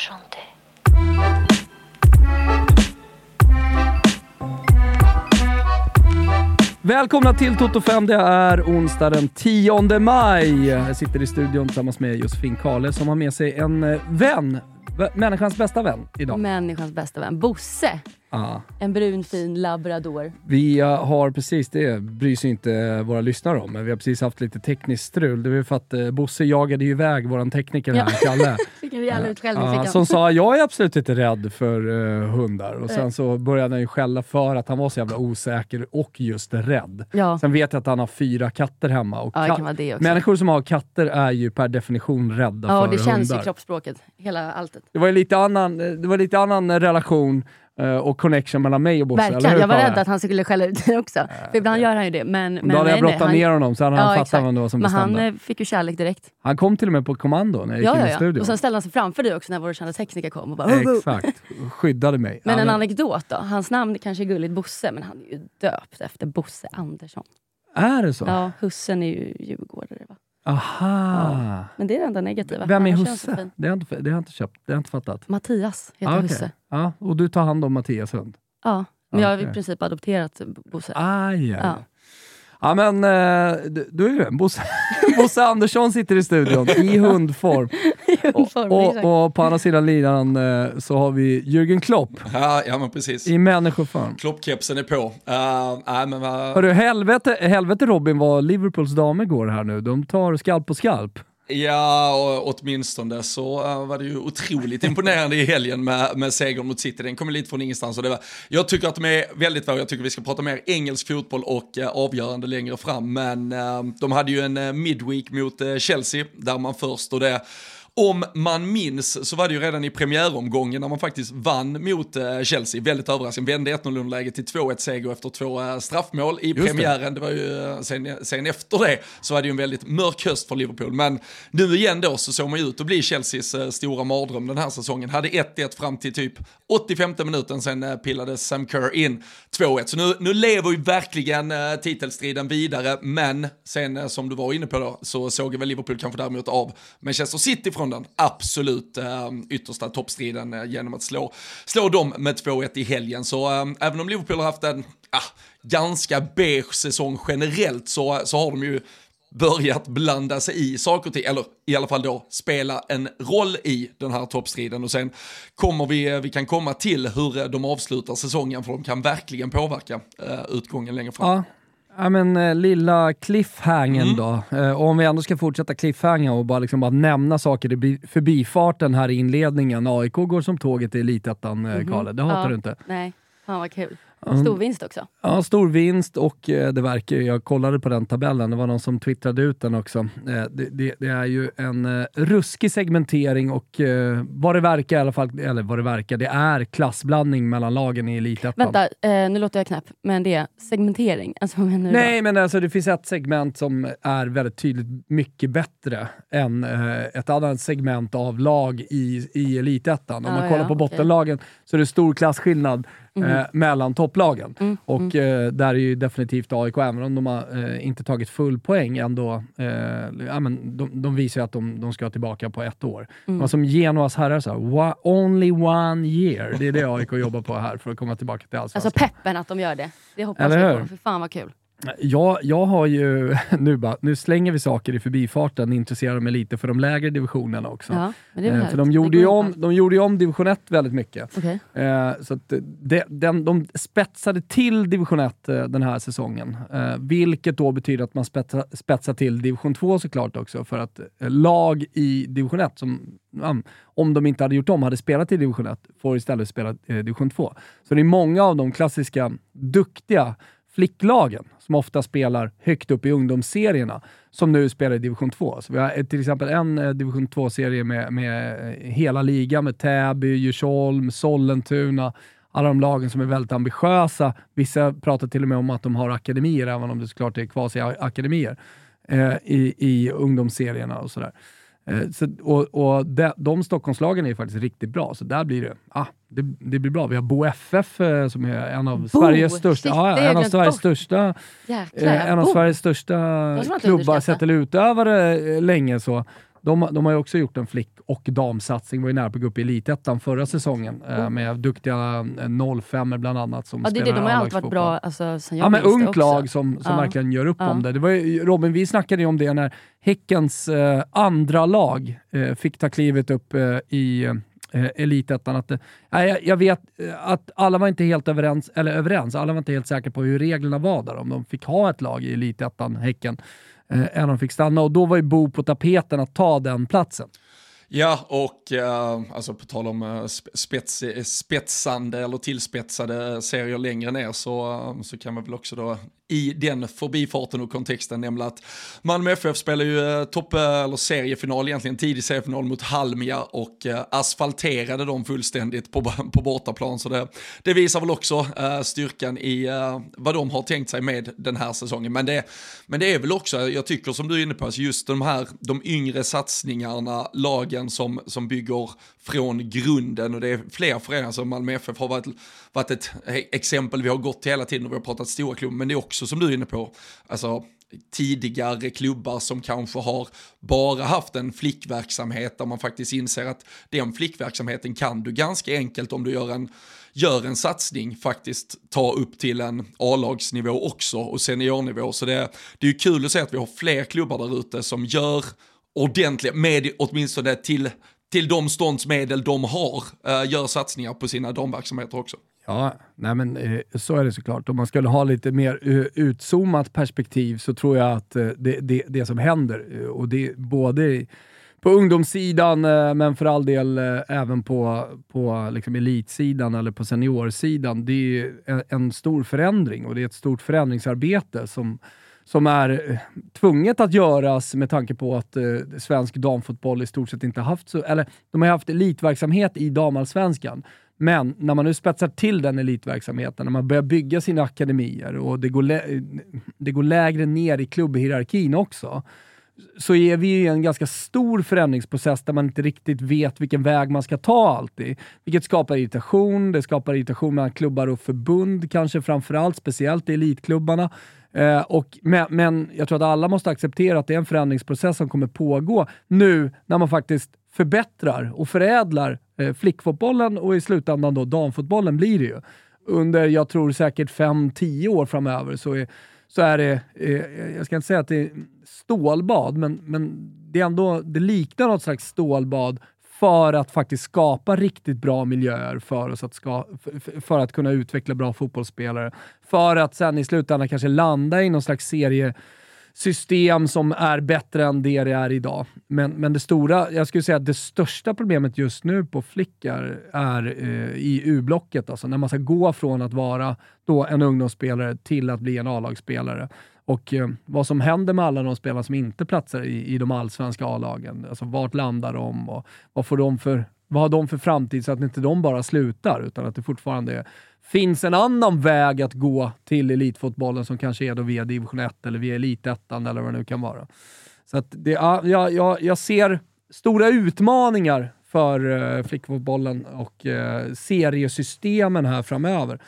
chanter. Välkomna till Toto 5. Det är onsdag den 10 maj. Jag sitter i studion tillsammans med Josefin Kale som har med sig en eh, vän. Människans bästa vän idag. Människans bästa vän. Bosse. Ja. En brun fin labrador. Vi eh, har precis det, bryr sig inte våra lyssnare om, men vi har precis haft lite tekniskt strul. Det var för att eh, Bosse jagade ju iväg våran tekniker här, Kalle. Vilken rejäl utskällning Ja, han. som sa, jag är absolut inte rädd för eh, hundar. Och sen så började han ju skälla för att han var så jävla osäker och just rädd. Ja. Sen vet jag att han har fyra katter hemma. Och Ja. Människor som har katter är ju per definition rädda Ja, för och det känns hundar. i kroppsspråket. Hela alltet. Det var ju lite annan, det var lite annan relation eh, och connection mellan mig och Bosse. eller Verkligen. hur, Jag var rädd att han skulle skälla ut dig också. För ibland gör han ju det. Men, men Då hade jag brottat han- ner honom så hade han fattat exakt. vem det var som Men han bestämde. eh, fick ju kärlek direkt. Han kom till och med på kommando när jag gick Ja, in ja, i ja. studion. Och sen ställde han sig framför dig också när vår kända tekniker kom och bara... Exakt, skyddade mig. Men Ja, en anekdot då. Hans namn kanske är gulligt Bosse, men han är ju döpt efter Bosse Andersson. Är det så? Ja, hussen är ju djurgårdare va? Aha. Men det är det enda negativa. Vem är husse? Det har inte, det har jag inte köpt, det har inte fattat. Mattias heter Ah, okej. husse. Ja, och du tar hand om Mattias hund? Ja, men jag har i princip adopterat Bosse. Aj, ja. Ja. Ja. Men, eh, du, du är ju Bosse, Bosse Andersson sitter i studion i hundform. Och, exakt. och på andra sidan linan eh, så har vi Jürgen Klopp Ja, ja men precis. i människoform. Kloppkepsen är på. Uh, nej, men, uh, Hörru, helvete, helvete Robin vad Liverpools damer går här nu. De tar skalp på skalp ja, och åtminstone så eh, var det ju otroligt imponerande i helgen med, med segern mot City. Den kom lite från ingenstans. Och det var, jag tycker att de är väldigt bra. Jag tycker vi ska prata mer engelsk fotboll och eh, avgörande längre fram. Men eh, de hade ju en eh, midweek mot eh, Chelsea där man först och det om man minns så var det ju redan i premiäromgången när man faktiskt vann mot eh, Chelsea, väldigt överraskande, vände 1-0 underläge till 2-1 seger efter två eh, straffmål i det. premiären. Det var ju eh, sen, sen efter det så var det ju en väldigt mörk höst för Liverpool. Men nu igen då så såg man ju ut att bli Chelseas stora mardröm den här säsongen. Hade 1-1 fram till typ 85 minuten, sen pillade Sam Kerr in 2-1. Så nu, nu lever ju verkligen titelstriden vidare, men sen som du var inne på då så såg väl Liverpool kanske däremot av Manchester City från den absolut eh, yttersta toppstriden eh, genom att slå, slå dem med 2-1 i helgen. Så eh, även om Liverpool har haft en ah, ganska beige säsong generellt så, så har de ju börjat blanda sig i saker och ting, eller i alla fall då spela en roll i den här toppstriden och sen kommer vi, eh, vi kan komma till hur eh, de avslutar säsongen för de kan verkligen påverka eh, utgången längre fram. Ja. Ja men eh, lilla cliffhangen Mm. då. Eh, och om vi ändå ska fortsätta cliffhanga och bara, liksom bara nämna saker i bi- förbifarten här i inledningen. AIK går som tåget i Elitettan, eh, Kalle. Det hatar. Ja. du inte. Nej, fan vad kul. Stor vinst också. Ja, stor vinst och eh, det verkar ju, jag kollade på den tabellen, det var någon som twittrade ut den också. Eh, det, det, det är ju en eh, ruskig segmentering och vad det verkar i alla fall, eller vad det verkar, det är klassblandning mellan lagen i Elitettan. Vänta, eh, nu låter jag knäpp, men det är segmentering. Alltså, menar du då? Nej, men alltså det finns ett segment som är väldigt tydligt mycket bättre än eh, ett annat segment av lag i, i Elitettan. Om Ah, man kollar ja, på bottenlagen så är det stor klasskillnad Mhm. eh, mellan topplagen. Mm, Och eh, där är ju definitivt AIK, även om de har eh, inte tagit full poäng, ändå, eh, ja, men de, de visar ju att de, de ska tillbaka på ett år. Mm. Men som Genoas herrar sa, "Wa- only one year. Det är det AIK jobbar på här för att komma tillbaka till Allsvenskan. Alltså peppen att de gör det. Det hoppas Eller hur? på. För fan vad kul. Jag, jag har ju, nu, bara, nu slänger vi saker i förbifarten, intresserar mig lite för de lägre divisionerna också. Ja, Eh, för de gjorde, ju om, de gjorde om division 1 väldigt mycket. Okej. Eh, så det, den, de spetsade till division 1 eh, den här säsongen. Eh, vilket då betyder att man spetsar, spetsar till division 2 såklart också. För att eh, lag i division 1, som, om de inte hade gjort om, hade spelat i division 1, får istället spela eh, division 2. Så det är många av de klassiska, duktiga flicklagen som ofta spelar högt upp i ungdomsserierna som nu spelar i division 2. Så vi har till exempel en eh, division 2-serie med, med eh, hela ligan med Täby, Djursholm, Sollentuna, alla de lagen som är väldigt ambitiösa. Vissa pratar till och med om att de har akademier, även om det såklart är kvasi-akademier eh, i, i ungdomsserierna och sådär. Eh, så, och och de, de Stockholmslagen är faktiskt riktigt bra, så där blir det, ah, det, det blir bra. Vi har Bo FF eh, som är en av Sveriges största, Shit, ja, en av Sveriges bort. största Jäklar. Eh, en av Bo. Sveriges största klubbar sett till utövare eh, länge. Så. De, de har ju också gjort en flick och damsatsning. Var ju nära på att gå upp i elitettan förra säsongen eh, med duktiga 05 bland annat som Ja, det är det. spelar De har alltid varit bra alltså, sen jag Ja, men ungt lag som, som Ja. verkligen gör upp Ja. om det. det var ju, Robin, vi snackade ju om det när Häckens eh, andra lag eh, fick ta klivet upp eh, i eh, elitettan. Att, eh, jag, jag vet eh, att alla var inte helt överens, eller överens, alla var inte helt säkra på hur reglerna var där. Om de fick ha ett lag i elitettan, Häcken, eh, än de fick stanna. Och då var ju Bo på tapeten att ta den platsen. Ja, och eh, alltså på tal om eh, spets, spetsande eller tillspetsade serier längre ner så, eh, så kan man väl också då i den förbifarten och kontexten nämna att Malmö FF spelar ju eh, topp eller seriefinal egentligen, tidig seriefinal mot Halmia och eh, asfalterade dem fullständigt på, på bortaplan. Så det, det visar väl också eh, styrkan i eh, vad de har tänkt sig med den här säsongen. Men det, men det är väl också, jag tycker som du är inne på, alltså just de här de yngre satsningarna, lagen som, som bygger från grunden. Och det är fler föreningar som Malmö FF har varit, varit ett e- exempel. Vi har gått till hela tiden och vi har pratat stora klubbar, men det är också som du är inne på, alltså tidigare klubbar som kanske har bara haft en flickverksamhet där man faktiskt inser att den flickverksamheten kan du ganska enkelt om du gör en, gör en satsning faktiskt ta upp till en A-lagsnivå också och seniornivå. Så det, det är ju kul att se att vi har fler klubbar där ute som gör ordentliga med åtminstone till, till de ståndsmedel de har, eh, gör satsningar på sina damverksamheter också. Ja, nej men eh, så är det såklart. Om man skulle ha lite mer uh, utzoomat perspektiv så tror jag att uh, det, det, det som händer, uh, och det både på ungdomssidan, men för all del även på, på liksom elitsidan eller på seniorsidan, det är en, en stor förändring och det är ett stort förändringsarbete som, som är eh, tvunget att göras med tanke på att eh, svensk damfotboll i stort sett inte haft så, eller de har haft elitverksamhet i damallsvenskan. Men när man nu spetsar till den elitverksamheten, när man börjar bygga sina akademier och det går, lä- eh, det går lägre ner i klubbhierarkin också, så är vi i en ganska stor förändringsprocess där man inte riktigt vet vilken väg man ska ta alltid. Vilket skapar irritation, det skapar irritation mellan klubbar och förbund kanske framförallt, speciellt i elitklubbarna. Eh, och, men, men jag tror att alla måste acceptera att det är en förändringsprocess som kommer pågå nu när man faktiskt förbättrar och förädlar eh, flickfotbollen och i slutändan då damfotbollen blir det ju. Under, jag tror säkert 5-10 år framöver så är, så är det, eh, jag ska inte säga att det är stålbad, men, men det, är ändå, det liknar något slags stålbad för att faktiskt skapa riktigt bra miljöer för oss att, ska, för, för att kunna utveckla bra fotbollsspelare. För att sen i slutändan kanske landa i någon slags seriesystem som är bättre än det det är idag. Men, men det stora, jag skulle säga att det största problemet just nu på flickar är eh, i U-blocket. Alltså när man ska gå från att vara då en ungdomsspelare till att bli en A-lagsspelare. Och eh, vad som händer med alla de spelarna som inte platsar i, i de allsvenska A-lagen. Alltså vart landar de och vad, får de för, vad har de för framtid så att inte de bara slutar utan att det fortfarande finns en annan väg att gå till elitfotbollen som kanske är då via division 1 eller via elitettan eller vad det nu kan vara. Så att det, ja, jag, jag, ser stora utmaningar för uh, flickfotbollen och uh, seriesystemen här framöver.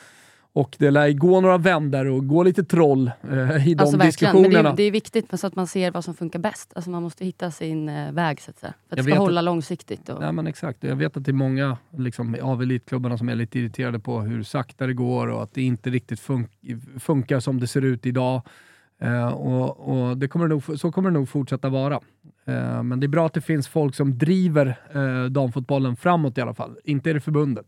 Och det lär gå några vändor och gå lite troll eh, i de Alltså verkligen, men diskussionerna. det är, det är viktigt så att man ser vad som funkar bäst. Alltså man måste hitta sin eh, väg så att säga. För att Jag det ska att- hålla långsiktigt. Och, Nej, men exakt. Jag vet att det är många liksom, av elitklubbarna som är lite irriterade på hur sakta det går och att det inte riktigt fun- funkar som det ser ut idag. Eh, och, och det kommer nog, så kommer det nog fortsätta vara. Eh, men det är bra att det finns folk som driver eh, damfotbollen framåt i alla fall. Inte är det förbundet.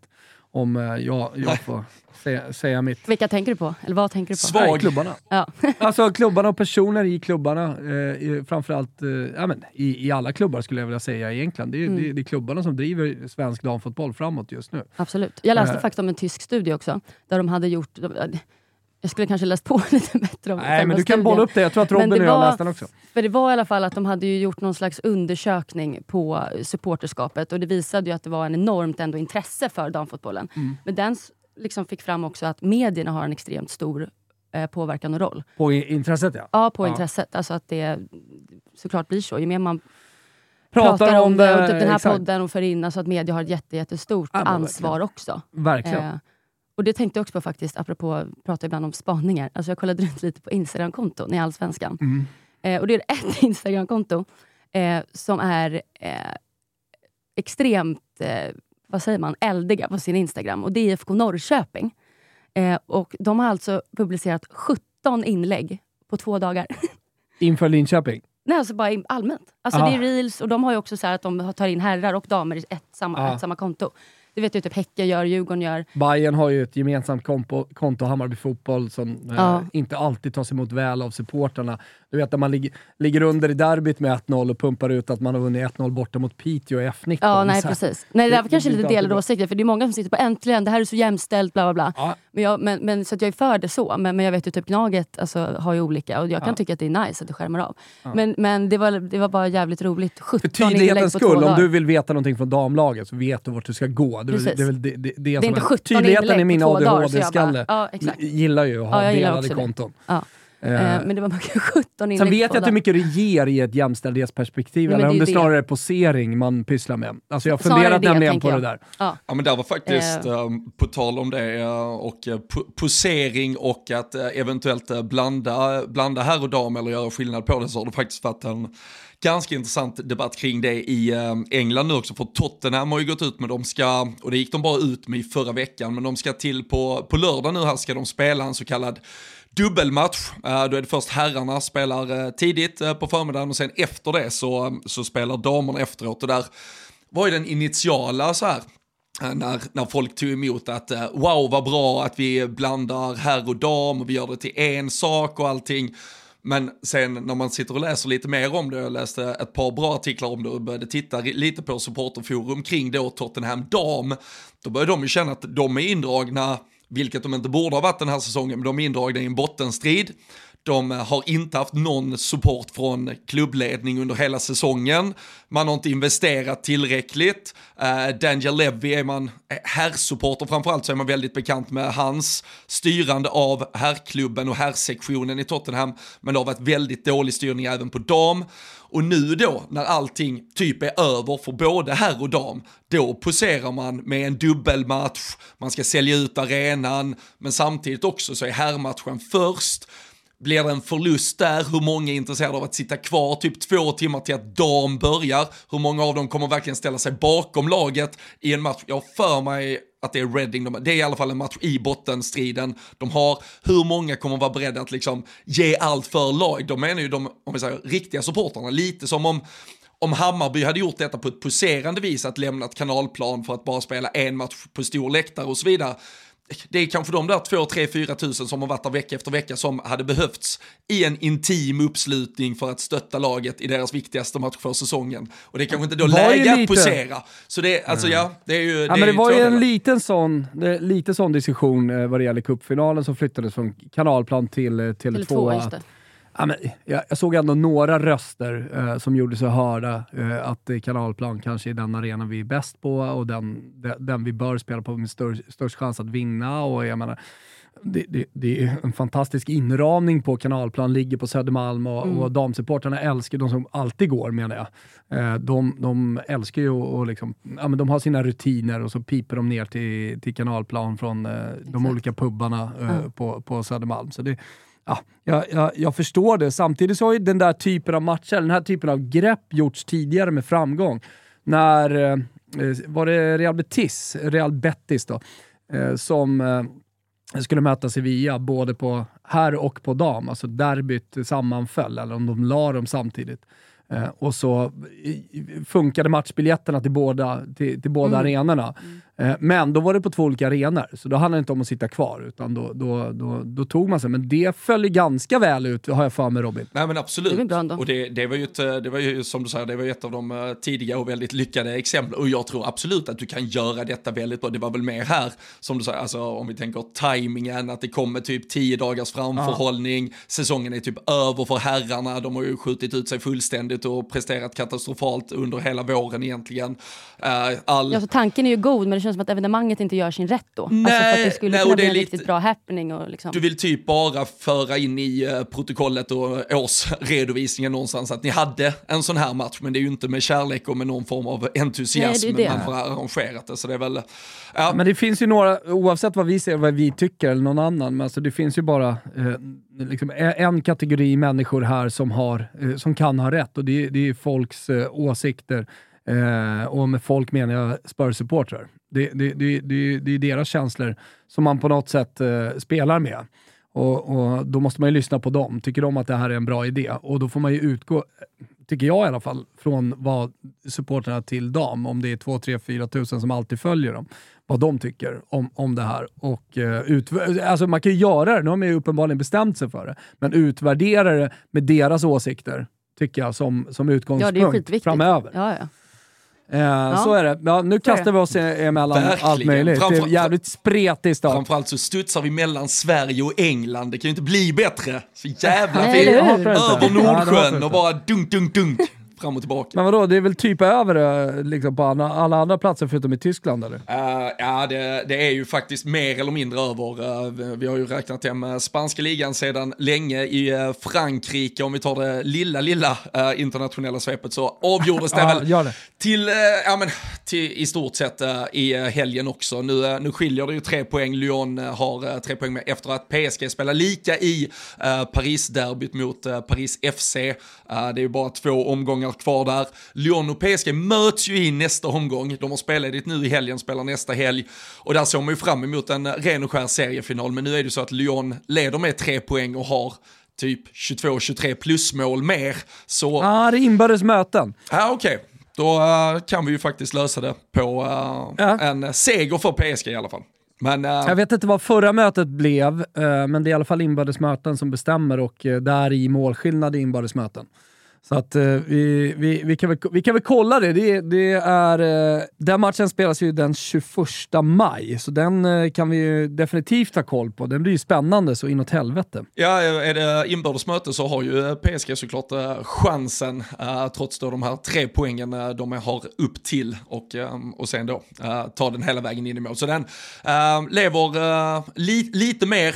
Om eh, jag, jag får säga, säga mitt. Vilka tänker du på? Eller vad tänker du på? Svag. Nej, klubbarna. Ja. Alltså klubbarna och personer i klubbarna, eh, framförallt eh, ja, men, i, i alla klubbar skulle jag vilja säga egentligen. Det är, Mm. det, det är klubbarna som driver svensk damfotboll framåt just nu. Absolut. Jag läste Eh. faktiskt om en tysk studie också. Där de hade gjort... Jag skulle kanske läst på lite bättre om Nej, men du kan bolla upp det. Jag tror att Robin det och jag var- läste den också. För det var i alla fall att de hade ju gjort någon slags undersökning på supporterskapet och det visade ju att det var en enormt ändå intresse för damfotbollen. Mm. Men den liksom fick fram också att medierna har en extremt stor eh, påverkan och roll. På intresset ja. Ja, på Ja. intresset. Alltså att det såklart blir så. Ju mer man Pratar, pratar om det och typ den här exakt. podden och för in, alltså att media har ett jätte, jättestort Ja, ansvar också. Verkligen. Eh, och det tänkte jag också på faktiskt, apropå prata ibland om spaningar. Alltså jag kollade runt lite på Instagramkonton i Allsvenskan. Mm. Eh, och det är ett Instagramkonto eh, som är eh, extremt eh, vad säger man, eldiga på sin Instagram och det är IFK Norrköping. Eh, och de har alltså publicerat 17 inlägg på två dagar. Inför Linköping? Nej, alltså bara allmänt. Alltså det är reels och de har ju också så att de tar in herrar och damer i ett samma, ett samma konto. Det vet ju typ Häcken gör, Djurgården gör. Bayern har ju ett gemensamt konto, konto Hammarby Fotboll, som eh, ja. eh, inte alltid tas emot väl av supporterna. Du vet när man lig ligger under i derbyt med 1-0 och pumpar ut att man har vunnit 1-0 borta mot Piteå i F19. Ja, nej precis. Nej, det där var kanske lite delade åsikter, för det är många som sitter på äntligen, det här är så jämställt, bla bla bla. Ja. Men, jag, men, men, så jag är för det så, men, men jag vet ju typ Gnaget alltså, har ju olika och jag kan ja. tycka att det är nice att det skärmar av. Ja. Men, men det, var, det var bara jävligt roligt. 17 För tydlighetens skull, om du vill veta någonting från damlaget så vet du vart du ska gå. Det, precis. det, det, det, det, är, är inte 17 Tydligheten i min ADHD-skalle. Ja, gillar ju att ha delade konton. Ja. Eh, men det var bara 17 inlägg Sen vet jag inte hur mycket det ger i ett jämställdhetsperspektiv, Nej, eller om det, det snarare är posering man pysslar med. Alltså jag har funderat det, nämligen på jag. det där. Ja. ja. men det var faktiskt, eh. um, på tal om det, uh, och uh, posering och att uh, eventuellt blanda, blanda herr och dam eller göra skillnad på det, så har det faktiskt varit en ganska intressant debatt kring det i eh, England nu också, för Tottenham har ju gått ut med, de ska, och det gick de bara ut med i förra veckan, men de ska till på, på lördag nu här ska de spela en så kallad dubbelmatch. Eh, då är det först herrarna spelar eh, tidigt på förmiddagen och sen efter det så, så spelar damerna efteråt. Och där var ju den initiala så här när, när folk tog emot att wow vad bra att vi blandar herr och dam och vi gör det till en sak och allting. Men sen när man sitter och läser lite mer om det, jag läste ett par bra artiklar om det och började titta lite på supporterforum kring då Tottenham Dam, då började de ju känna att de är indragna vilket de inte borde ha varit den här säsongen, men de är indragna i en bottenstrid. De har inte haft någon support från klubbledning under hela säsongen. Man har inte investerat tillräckligt. Uh, Daniel Levy är man eh, herrsupporter framförallt så är man väldigt bekant med hans styrande av herrklubben och herrsektionen i Tottenham. Men det har varit väldigt dålig styrning även på dam. Och nu då, när allting typ är över för både herr och dam, då poserar man med en dubbelmatch, man ska sälja ut arenan, men samtidigt också så är herrmatchen först. Blir det en förlust där? Hur många är intresserade av att sitta kvar typ två timmar till att dam börjar? Hur många av dem kommer verkligen ställa sig bakom laget i en match? Jag har för mig att det är Reading, det är i alla fall en match i bottenstriden. De har, hur många kommer vara beredda att liksom ge allt för lag? De menar ju de, om vi säger riktiga supportrarna, lite som om om Hammarby hade gjort detta på ett poserande vis, att lämna ett kanalplan för att bara spela en match på stor läktare och så vidare, det är kanske de där 2, 3, 4 tusen som har varit där vecka efter vecka som hade behövts i en intim uppslutning för att stötta laget i deras viktigaste match för säsongen. Och det är kanske inte då läge att posera. Så det, alltså, ja, det är ju... Det, ja, men det var ju en liten sån, lite sån diskussion eh, vad det gäller cupfinalen som flyttades från kanalplan till eh, Tele2. Tele2 Ja, men, jag, jag, såg ändå några röster eh, som gjorde sig hörda eh, att kanalplan kanske är den arena vi är bäst på och den, den, den vi bör spela på med stör, störst chans att vinna. Och jag menar, det, det, det, är en fantastisk inramning på kanalplan, ligger på Södermalm och, mm. och damsupportrarna älskar, de som alltid går menar jag, eh, de, de älskar ju och liksom, ja, men de har sina rutiner och så piper de ner till, till kanalplan från eh, de olika pubbarna eh, mm. på, på Södermalm. Så det, ja, jag, jag, jag, förstår det. Samtidigt så har ju den där typen av matcher, den här typen av grepp gjorts tidigare med framgång. När, eh, var det Real Betis, Real Betis då, eh, som eh, skulle möta Sevilla både på herr och på dam, alltså derbyt sammanföll, eller om de la dem samtidigt. Eh, och så funkade matchbiljetterna till båda, till, till båda mm. arenorna. Eh, men då var det på två olika arenor, så då handlade det inte om att sitta kvar, utan då, då, då, då tog man sig. Men det föll ganska väl ut, har jag för mig Robin. Nej men absolut. Det och det, det, var ju ett, det var ju som du säger, det var ett av de eh, tidiga och väldigt lyckade exemplen. Och jag tror absolut att du kan göra detta väldigt bra. Det var väl mer här, som du säger, alltså om vi tänker tajmingen, att det kommer typ tio dagars framförhållning, ja. säsongen är typ över för herrarna, de har ju skjutit ut sig fullständigt och presterat katastrofalt under hela våren egentligen. Uh, all... Ja, så tanken är ju god, men känns som att evenemanget inte gör sin rätt då. Nej, alltså för att det skulle nej, kunna bli en lite, riktigt bra happening. Och liksom. Du vill typ bara föra in i uh, protokollet och årsredovisningen någonstans att ni hade en sån här match, men det är ju inte med kärlek och med någon form av entusiasm nej, det det. man får arrangerat det. Så det är väl, ja. Men det finns ju några, oavsett vad vi ser, vad vi tycker eller någon annan, men alltså det finns ju bara eh, liksom en kategori människor här som, har, eh, som kan ha rätt och det, det är folks eh, åsikter Eh, och med folk menar jag Spurs-supportrar. Det, det, det, det, det är deras känslor som man på något sätt eh, spelar med. Och, och, Då måste man ju lyssna på dem. Tycker de att det här är en bra idé? Och då får man ju utgå, tycker jag i alla fall, från vad supporterna till dam, om det är 2, 3, 4 tusen som alltid följer dem, vad de tycker om, om det här. Och, uh, ut, alltså man kan ju göra det, nu har man ju uppenbarligen bestämt sig för det, men utvärdera det med deras åsikter, tycker jag, som, som utgångspunkt ja, framöver. Ja, ja. Eh, ja. Så är det. Ja, nu kastar vi oss emellan Verkligen. allt möjligt. Framför, det är jävligt spretig start. Framförallt så studsar vi mellan Sverige och England. Det kan ju inte bli bättre. Så jävla fint. Över Nordsjön och bara dunk, dunk, dunk fram och tillbaka. Men vadå, det är väl typ över liksom på alla, alla andra platser förutom i Tyskland eller? Uh, ja, det, det, är ju faktiskt mer eller mindre över. Uh, vi har ju räknat hem uh, spanska ligan sedan länge i Frankrike. Om vi tar det lilla, lilla internationella svepet så avgjordes det väl det. till, ja men, till i stort sett i helgen också. Nu, nu skiljer det ju tre poäng. Lyon har tre poäng med efter att PSG spelar lika i Paris-derbyt mot Paris FC. det är ju bara två omgångar kvar där. Lyon och PSG möts ju i nästa omgång. De har spelat nu i helgen, spelar nästa helg. Och där såg man ju fram emot en ren och skär seriefinal. Men nu är det så att Lyon leder med tre poäng och har typ 22-23 plusmål mer. Så... Ja, ah, det är inbördes möten. Ja, okej. Okay. Då uh, kan vi ju faktiskt lösa det på uh, ja. en seger för PSG i alla fall. Men, uh... Jag vet inte vad förra mötet blev, men det är i alla fall inbördes möten som bestämmer och där i målskillnad i inbördes möten. Så att eh, vi, vi, vi, kan väl, vi kan väl kolla det. det, det är, eh, den matchen spelas ju den 21 maj, så den eh, kan vi ju definitivt ha koll på. Den blir ju spännande så inåt helvete. Ja, eh, är det inbördesmöte så har ju eh, PSG såklart eh, chansen, trots då de här tre poängen de har upp till och, och sen då ta den hela vägen in i mål. Så den lever li, lite mer,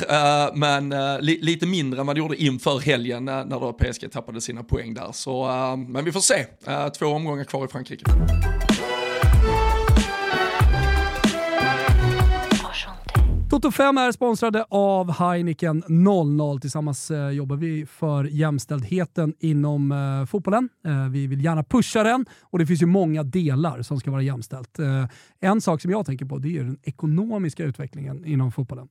men li, lite mindre än vad det gjorde inför helgen när då PSG tappade sina poäng där. Så, uh, men vi får se. Uh, två omgångar kvar i Frankrike. Toto 5 är sponsrade av Heineken 00. Tillsammans eh, jobbar vi för jämställdheten inom eh, fotbollen. Eh, vi vill gärna pusha den och det finns ju många delar som ska vara jämställt. Eh, en sak som jag tänker på det är den ekonomiska utvecklingen inom fotbollen.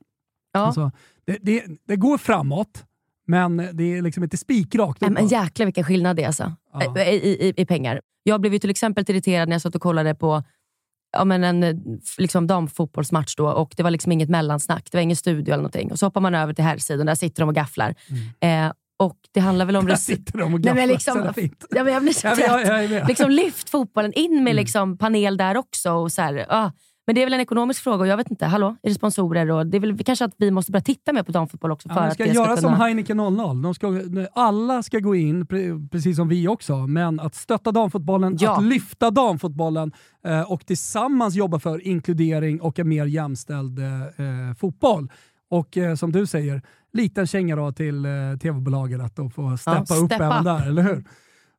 Ja. Alltså, det, det, det går framåt, men det är liksom inte spikrakt. Men jäklar vilken skillnad det är alltså, ja. I, i, i, pengar. Jag blev ju till exempel irriterad när jag satt och kollade på ja, men en liksom damfotbollsmatch då, och det var liksom inget mellansnack. Det var ingen studio eller någonting. Och så hoppar man över till herrsidan, där sitter de och gafflar. Mm. Eh, och det handlar väl om... Där sitter de och gafflar, Nej, men liksom, ja, men jag blir så trött. Ja, liksom, lyft fotbollen in med mm. liksom, panel där också. Och så här, ah, men det är väl en ekonomisk fråga och jag vet inte, hallå, är det sponsorer? Och det är väl kanske att vi måste börja titta mer på damfotboll också. För ja, att ska det göra ska kunna... som Heineken 00. De ska, alla ska gå in, precis som vi också, men att stötta damfotbollen, ja. att lyfta damfotbollen eh, och tillsammans jobba för inkludering och en mer jämställd eh, eh fotboll. Och som du säger, liten känga då till tv-bolagen att de får steppa ja, upp även där, eller hur?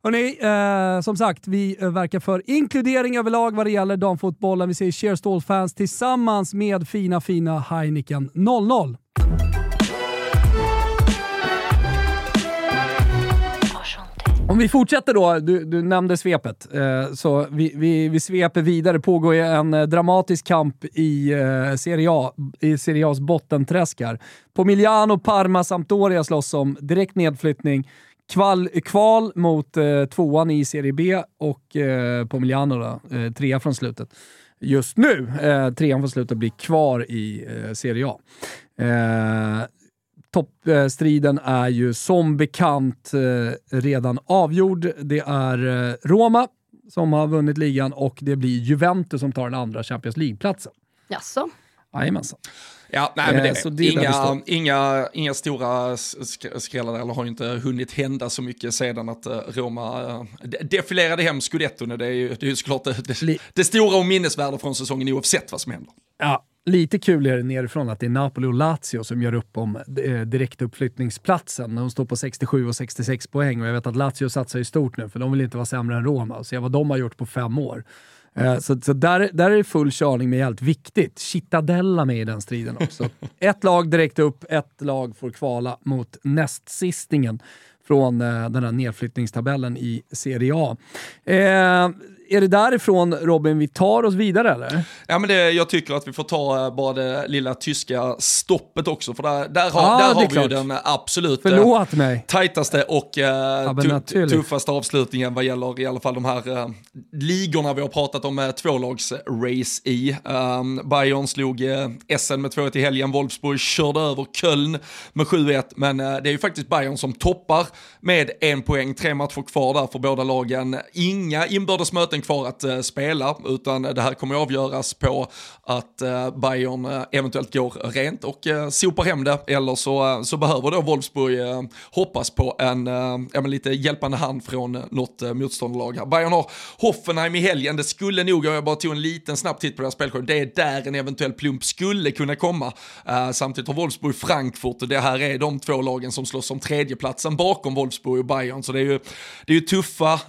Hörrni, eh, som sagt, vi eh, verkar för inkludering överlag vad det gäller damfotbollen. Vi säger cheers to all fans tillsammans med fina, fina Heineken 00. Om vi fortsätter då, du, du nämnde svepet, eh, så vi, vi, vi sveper vidare. Det pågår en eh, dramatisk kamp i, eh, Serie A, i Serie A's bottenträsk här. På Parma, Sampdoria slåss om direkt nedflyttning. Kval, kval mot eh, tvåan i Serie B och eh, på Milano då, eh, trea från slutet. Just nu, eh, trean från slutet blir kvar i eh, Serie A. Eh, toppstriden eh, är ju som bekant eh, redan avgjord. Det är eh, Roma som har vunnit ligan och det blir Juventus som tar den andra Champions League-platsen. Jaså? Jajamensan. Ja, nej, men det, eh, det inga, inga, inga stora skrällar eller har inte hunnit hända så mycket sedan att uh, Roma uh, defilerade hem scudetton. Det är ju, det är ju såklart det, det, stora och minnesvärda från säsongen oavsett vad som händer. Ja, lite kul är det nerifrån att det är Napoli och Lazio som gör upp om eh, direktuppflyttningsplatsen. De står på 67 och 66 poäng och jag vet att Lazio satsar ju stort nu för de vill inte vara sämre än Roma. Se vad de har gjort på fem år. Eh, så, så där, där är full körning med jävligt viktigt. Cittadella med i den striden också. ett lag direkt upp, ett lag får kvala mot nästsistingen från eh, den här nedflyttningstabellen i Serie A. Eh, är det därifrån Robin vi tar oss vidare eller? Ja men det, jag tycker att vi får ta eh, bara det lilla tyska stoppet också, för där, där har, Ja, där har vi ju klart. den absolut eh, Förlåt mig. tajtaste och eh, tu- naturligt. tuffaste avslutningen vad gäller i alla fall de här eh, ligorna vi har pratat om eh, tvålags-race i. Um, Bayern slog eh, Essen med 2-1 i helgen, Wolfsburg körde över Köln med 7-1, men eh, det är ju faktiskt Bayern som toppar med en poäng, tre matcher kvar där för båda lagen. Inga inbördes möten kvar att eh, spela, utan det här kommer att avgöras på att eh, Bayern eh, eventuellt går rent och eh, sopar hem det, eller så, eh, så behöver då Wolfsburg eh, hoppas på en eh, men lite hjälpande hand från eh, något eh, motståndarlag här. Bayern har Hoffenheim i helgen, det skulle nog, jag bara tog en liten snabb titt på deras spelschema, det är där en eventuell plump skulle kunna komma. Eh, samtidigt har Wolfsburg Frankfurt och det här är de två lagen som slåss om tredjeplatsen bakom Wolfsburg och Bayern, så det är ju, det är ju tuffa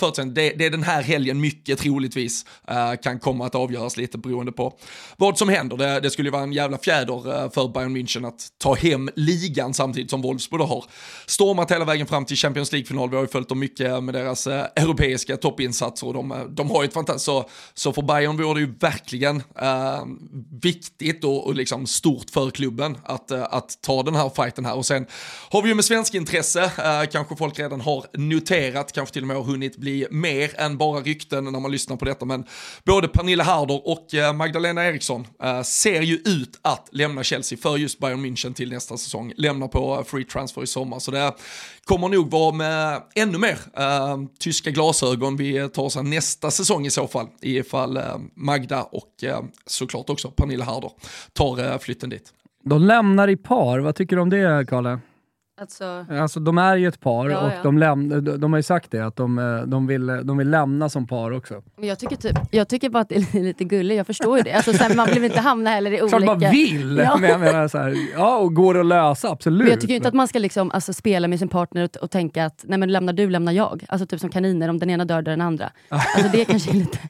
förutsättningar. Det, det är den här helgen mycket troligtvis eh, kan komma att avgöras lite beroende på vad som händer. Det, det skulle ju vara en jävla fjäder eh, för Bayern München att ta hem ligan samtidigt som Wolfsburg har stormat hela vägen fram till Champions League-final. Vi har ju följt dem mycket med deras eh, europeiska toppinsatser och de, de har ju ett fantastiskt, så, så för Bayern vore det ju verkligen eh, viktigt och, och liksom stort för klubben att, att ta den här fighten här. Och sen har vi ju med svensk intresse, eh, kanske folk redan har noterat, kanske till och med har hunnit bli mer än bara rykten när man lyssnar på detta, men både Pernilla Harder och eh, Magdalena Eriksson eh, ser ju ut att lämna Chelsea för just Bayern München till nästa säsong, lämna på eh, free transfer i sommar, så det kommer nog vara med ännu mer äh, tyska glasögon vi tar oss an nästa säsong i så fall, ifall äh, Magda och äh, såklart också Pernilla Harder tar äh, flytten dit. De lämnar i par, vad tycker du om det Kalle? Alltså, Alltså de är ju ett par Ja, och ja. De, läm- de, de har ju sagt det, att de, eh, de, vill, de vill lämna som par också. men jag, tycker typ, jag tycker bara att det är lite gulligt, jag förstår ju det. Alltså, sen, man vill inte hamna heller i Klart olika... man vill! Ja. Men jag menar så här, ja, och går det att lösa, absolut. Men jag tycker inte att man ska liksom, alltså, spela med sin partner och, och tänka att nej men lämnar du, lämnar jag. Alltså typ som kaniner, om den ena dör, dör den andra. Alltså det kanske lite...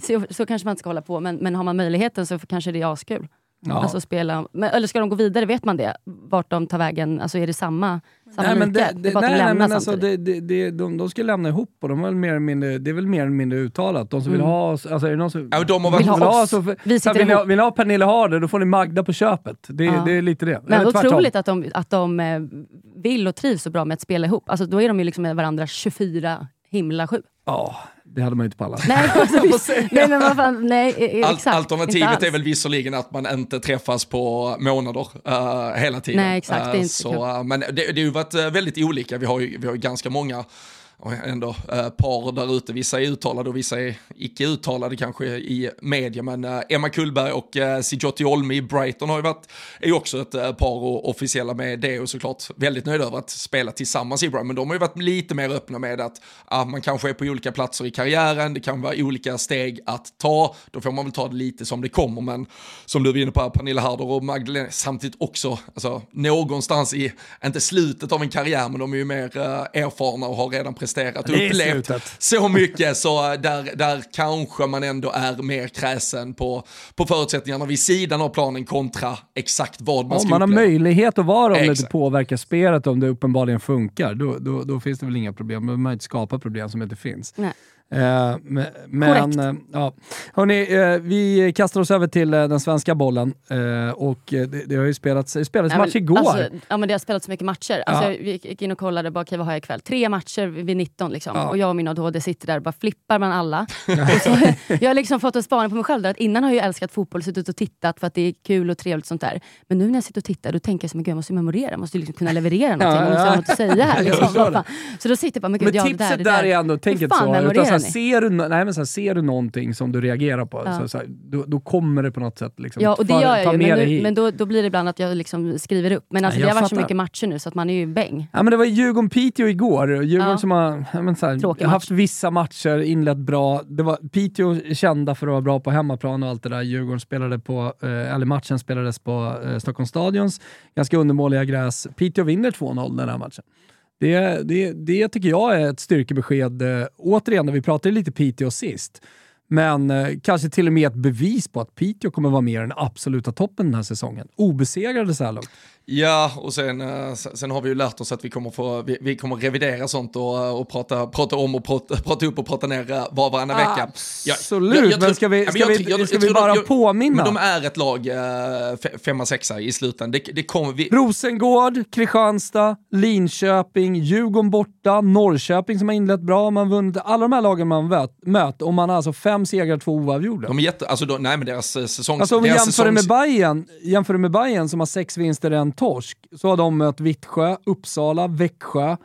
Så, så kanske man inte ska hålla på, men, men har man möjligheten så kanske det är askul. Ja. Alltså spela, men, eller ska de gå vidare, vet man det? Vart de tar vägen? Alltså är det samma, samma Nej, men det, Det är bara att de nej, nej, men alltså, det, det, det, de, de ska lämna ihop och de är väl mer eller mindre, det är väl mer eller mindre uttalat. De som vill Mm. ha oss, alltså är det någon som Ja, de har Vill varit ha oss. så, för, Vi så vill, ni, vill ni ha Pernilla Harder, då får ni Magda på köpet. Det, Ja. det är lite det. Men Eller tvärtom. otroligt att de, att de eh, vill och trivs så bra med att spela ihop. Alltså då är de ju liksom med varandra 24 himla sju. Ja, det hade man ju inte pallat. Nej, alltså, nej men vad fan, nej exakt. Alternativet är väl visserligen att man inte träffas på månader eh, hela tiden. Nej, exakt, det är Eh, inte så, kul. eh, Men det, det har ju varit väldigt olika. Vi har ju, vi har ju ganska många ändå eh, par där ute. Vissa är uttalade och vissa är icke uttalade kanske i media. Men eh, Emma Kullberg och eh, Sijotti Olmi i Brighton har ju varit, är ju också ett eh, par och officiella med det och såklart väldigt nöjda över att spela tillsammans i Brighton. Men de har ju varit lite mer öppna med att ah, man kanske är på olika platser i karriären, det kan vara olika steg att ta, då får man väl ta det lite som det kommer. Men som du var inne på, här, Pernilla Harder och Magdalena, samtidigt också, alltså, någonstans i, inte slutet av en karriär, men de är ju mer eh, erfarna och har redan presterat och Det upplevt så mycket, så där, där kanske man ändå är mer kräsen på, på förutsättningarna vid sidan av planen kontra exakt vad man Om ska man har uppleva. möjlighet att vara om det Exakt. påverkar spelet, om det uppenbarligen funkar, då, då, då finns det väl inga problem. Men man inte skapa problem som inte finns. Nej. Eh, men, eh, ja. Hörrni, eh, vi kastar oss över till eh, den svenska bollen. Och det, det har ju spelats, det spelades Nej, match men, igår. Alltså, ja, men det har spelats så mycket matcher. Alltså, Ja. jag gick in och kollade, bara, okej, vad har jag ikväll? Tre matcher vid 19 liksom. Ja. och jag och min ADHD sitter där och bara flippar bland alla. så, jag har liksom fått en spaning på mig själv där, att innan har jag älskat fotboll, suttit och tittat för att det är kul och trevligt och sånt där. Men nu när jag sitter och tittar då tänker jag så, men gud, jag måste memorera, jag måste liksom kunna leverera någonting, Ja, jag måste ja. ha något att säga här. Liksom. Så då sitter jag bara, men gud, Men ja, det tipset där, det där, är ändå, tänk inte så. Ni? ser, du, nej, men så här, ser du någonting som du reagerar på, Ja. så, så här, då, då kommer det på något sätt. Liksom, Ja, och det ta- gör jag ju, men, nu, hit. men då, då blir det ibland att jag liksom skriver upp. Men alltså, Ja, det har varit så mycket matcher nu så att man är ju bäng. Ja, men det var Djurgården-Piteå igår. Djurgården Ja. som har ja, men så här, haft vissa matcher, inlett bra. Det var, Piteå kända för att vara bra på hemmaplan och allt det där. Djurgården spelade på, eh, eller matchen spelades på eh, Stockholms stadions ganska undermåliga gräs. Piteå vinner 2-0 den här matchen. Det, det, det tycker jag är ett styrkebesked. Eh, återigen, när vi pratade lite Piteå sist. Men eh, kanske till och med ett bevis på att Piteå kommer vara med i den absoluta toppen den här säsongen. Obesegrade så här långt. Ja, och sen, eh, sen har vi ju lärt oss att vi kommer, få, vi, vi kommer revidera sånt och, och prata, prata om och prata, prata upp och prata ner eh, var varannan vecka. Absolut, jag, jag, men ska vi, ska vi, jag, ska vi bara de, påminna? Men de är ett lag, äh, femma, sexa i slutändan. Det, det kommer vi... Rosengård, Kristianstad, Linköping, Djurgården borta, Norrköping som har inlett bra, man vunnit alla de här lagen man möter och man har alltså fem segrar, två oavgjorda. De är jätte, alltså då, nej men deras säsong... Alltså om vi jämför säsongs... med Bayern, jämför med Bayern som har sex vinster, en torsk, så har de mött Vittsjö, Uppsala, Växjö,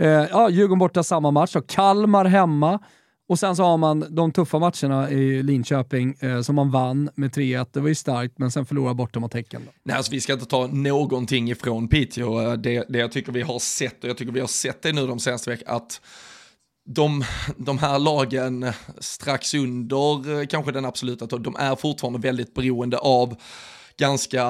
eh, ja, Djurgården borta samma match, och Kalmar hemma. Och sen så har man de tuffa matcherna i Linköping eh, som man vann med 3-1. Det var ju starkt, men sen förlorade borta mot Häcken. Nej, alltså, vi ska inte ta någonting ifrån Piteå. Eh, det, det jag tycker vi har sett, och jag tycker vi har sett det nu de senaste veckorna, att de, de här lagen strax under eh, kanske den absoluta, de är fortfarande väldigt beroende av ganska,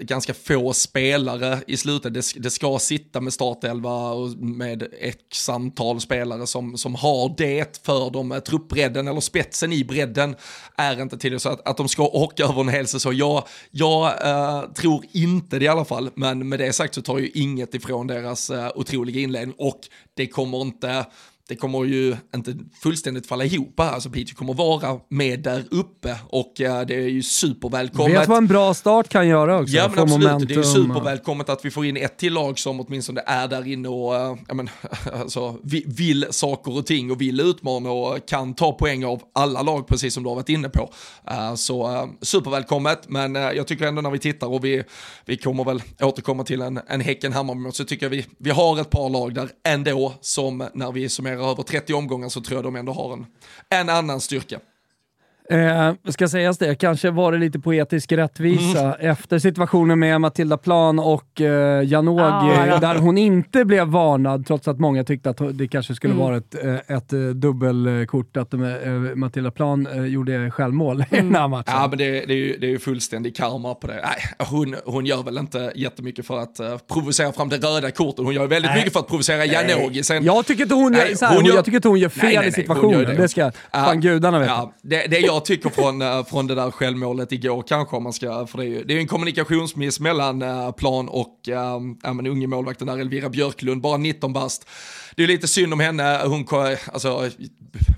ganska få spelare i slutet. Det, det ska sitta med startelva och med x antal spelare som, som har det för dem. Truppbredden eller spetsen i bredden är inte till så att, att de ska åka över en hel säsong. Jag, jag äh, tror inte det i alla fall, men med det sagt så tar ju inget ifrån deras äh, otroliga inledning och det kommer inte det kommer ju inte fullständigt falla ihop här, alltså Peter kommer vara med där uppe och uh, det är ju supervälkommet. Vet vad en bra start kan göra också. Ja men absolut, momentum. det är ju supervälkommet att vi får in ett till lag som åtminstone är där inne och uh, ja, men, alltså, vill saker och ting och vill utmana och kan ta poäng av alla lag precis som du har varit inne på. Uh, så supervälkommet, men jag tycker ändå när vi tittar och vi, vi kommer väl återkomma till en, en Häcken-Hammarby så tycker jag vi, vi har ett par lag där ändå som när vi summerar över 30 omgångar så tror jag de ändå har en, en annan styrka. Eh, ska sägas det, kanske var det lite poetisk rättvisa mm. efter situationen med Matilda Plan och eh, Janog, ah, ja. där hon inte blev varnad trots att många tyckte att det kanske skulle mm. vara ett, eh, ett, eh, dubbelkort att Matilda Plan gjorde självmål mm. i den här matchen. Ja, men det, det, är ju, det är ju fullständig karma på det. Nej, hon, hon gör väl inte jättemycket för att uh, provocera fram det röda kortet, hon gör väldigt nej. mycket för att provocera Janogy. jag tycker inte hon, nej, gör, hon gör, jag tycker inte hon gör fel nej, nej, i situationen, det. det. ska fan gudarna veta. Ja, det, det jag jag tycker från, eh, från det där självmålet igår kanske, om man ska, för det är ju det är en kommunikationsmiss mellan eh, plan och äh, men unge målvakten där, Elvira Björklund, bara 19 bast. Det är lite synd om henne, hon, alltså,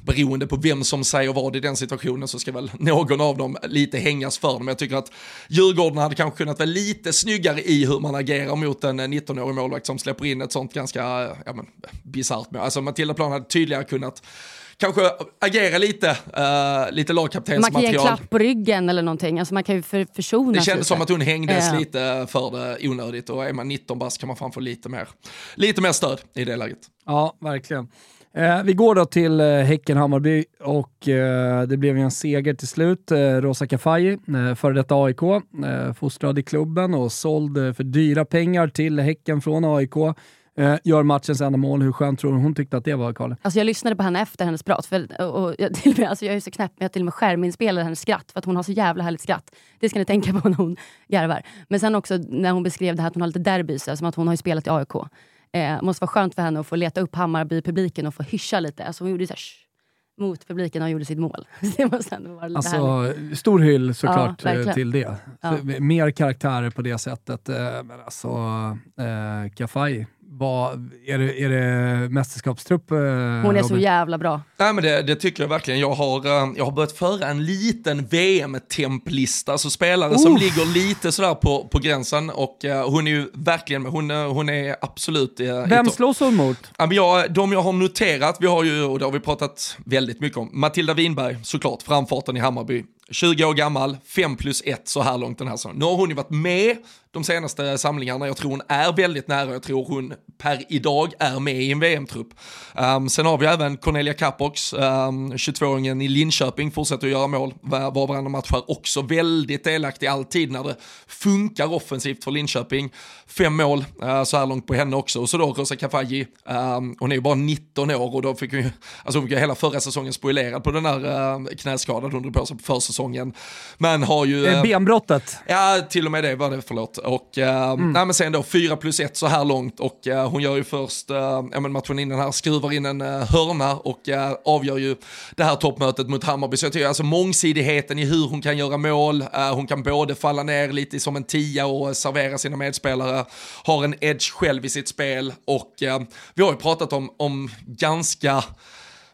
beroende på vem som säger vad i den situationen så ska väl någon av dem lite hängas för dem. Jag tycker att Djurgården hade kanske kunnat vara lite snyggare i hur man agerar mot en 19-årig målvakt som släpper in ett sånt ganska ja, bisarrt mål. Alltså Matilda Plan hade tydligare kunnat kanske agera lite, uh, lite lagkaptensmaterial. Man kan ge en klapp på ryggen eller någonting, alltså man kan ju för, försonas Det kändes som att hon hängdes uh. lite för det onödigt och är man 19 bast kan man fan få lite mer, lite mer stöd i det läget. Ja, verkligen. Eh, vi går då till eh, Häcken-Hammarby och eh, det blev en seger till slut. Eh, Rosa Kafaji, eh, före detta AIK, eh, fostrad i klubben och såld för dyra pengar till Häcken från AIK. Eh, gör matchens enda mål. Hur skönt tror hon tyckte att det var, Kalle? Alltså jag lyssnade på henne efter hennes prat. För, och, och jag, till och med, alltså jag är så knäpp, men jag till och med skärminspelade hennes skratt för att hon har så jävla härligt skratt. Det ska ni tänka på när hon garvar. Men sen också när hon beskrev det här att hon har lite derby, som att hon har spelat i AIK. Eh, måste vara skönt för henne att få leta upp Hammarby-publiken och få hyscha lite. Alltså hon gjorde så här, mot publiken och gjorde sitt mål. det måste ändå vara lite alltså, härligt. Stor hyll såklart ja, till det. Ja. Mer karaktärer på det sättet. Eh, men alltså, eh, Kafai vad, är, det, är det mästerskapstrupp? Eh, Hon är så jävla bra. Nej, men det, det, tycker jag verkligen. Jag har, eh, jag har börjat föra en liten VM-templista, alltså spelare uh. som ligger lite sådär på, på gränsen och uh, hon är ju verkligen, hon, hon är absolut... Uh, Vem slås hon mot? Ja, men jag, de jag har noterat, vi har ju, och det har vi pratat väldigt mycket om, Matilda Winberg såklart, framfarten i Hammarby. 20 år gammal, 5 plus 1 så här långt den här säsongen. Nu har hon ju varit med de senaste samlingarna. Jag tror hon är väldigt nära. Jag tror hon per idag är med i en VM-trupp. Um, sen har vi även Cornelia Capox, um, 22-åringen i Linköping, fortsätter att göra mål var, var varannan match här. Också väldigt delaktig alltid när det funkar offensivt för Linköping. Fem mål uh, så här långt på henne också. Och så då Rosa Kafaji, um, hon är ju bara 19 år och då fick hon ju, alltså hon fick hela förra säsongen spoilerad på den här uh, knäskadan hon drog på sig på försäsongen. Men har ju... Uh, benbrottet? Ja, till och med det var det, förlåt. Och uh, mm. nej, men sen då 4 plus 1 så här långt och uh, hon gör ju först, uh, ja, men matchen innan här, skruvar in en hörna och avgör ju det här toppmötet mot Hammarby. Så jag tycker alltså mångsidigheten i hur hon kan göra mål, hon kan både falla ner lite som en tia och servera sina medspelare, har en edge själv i sitt spel och vi har ju pratat om, om ganska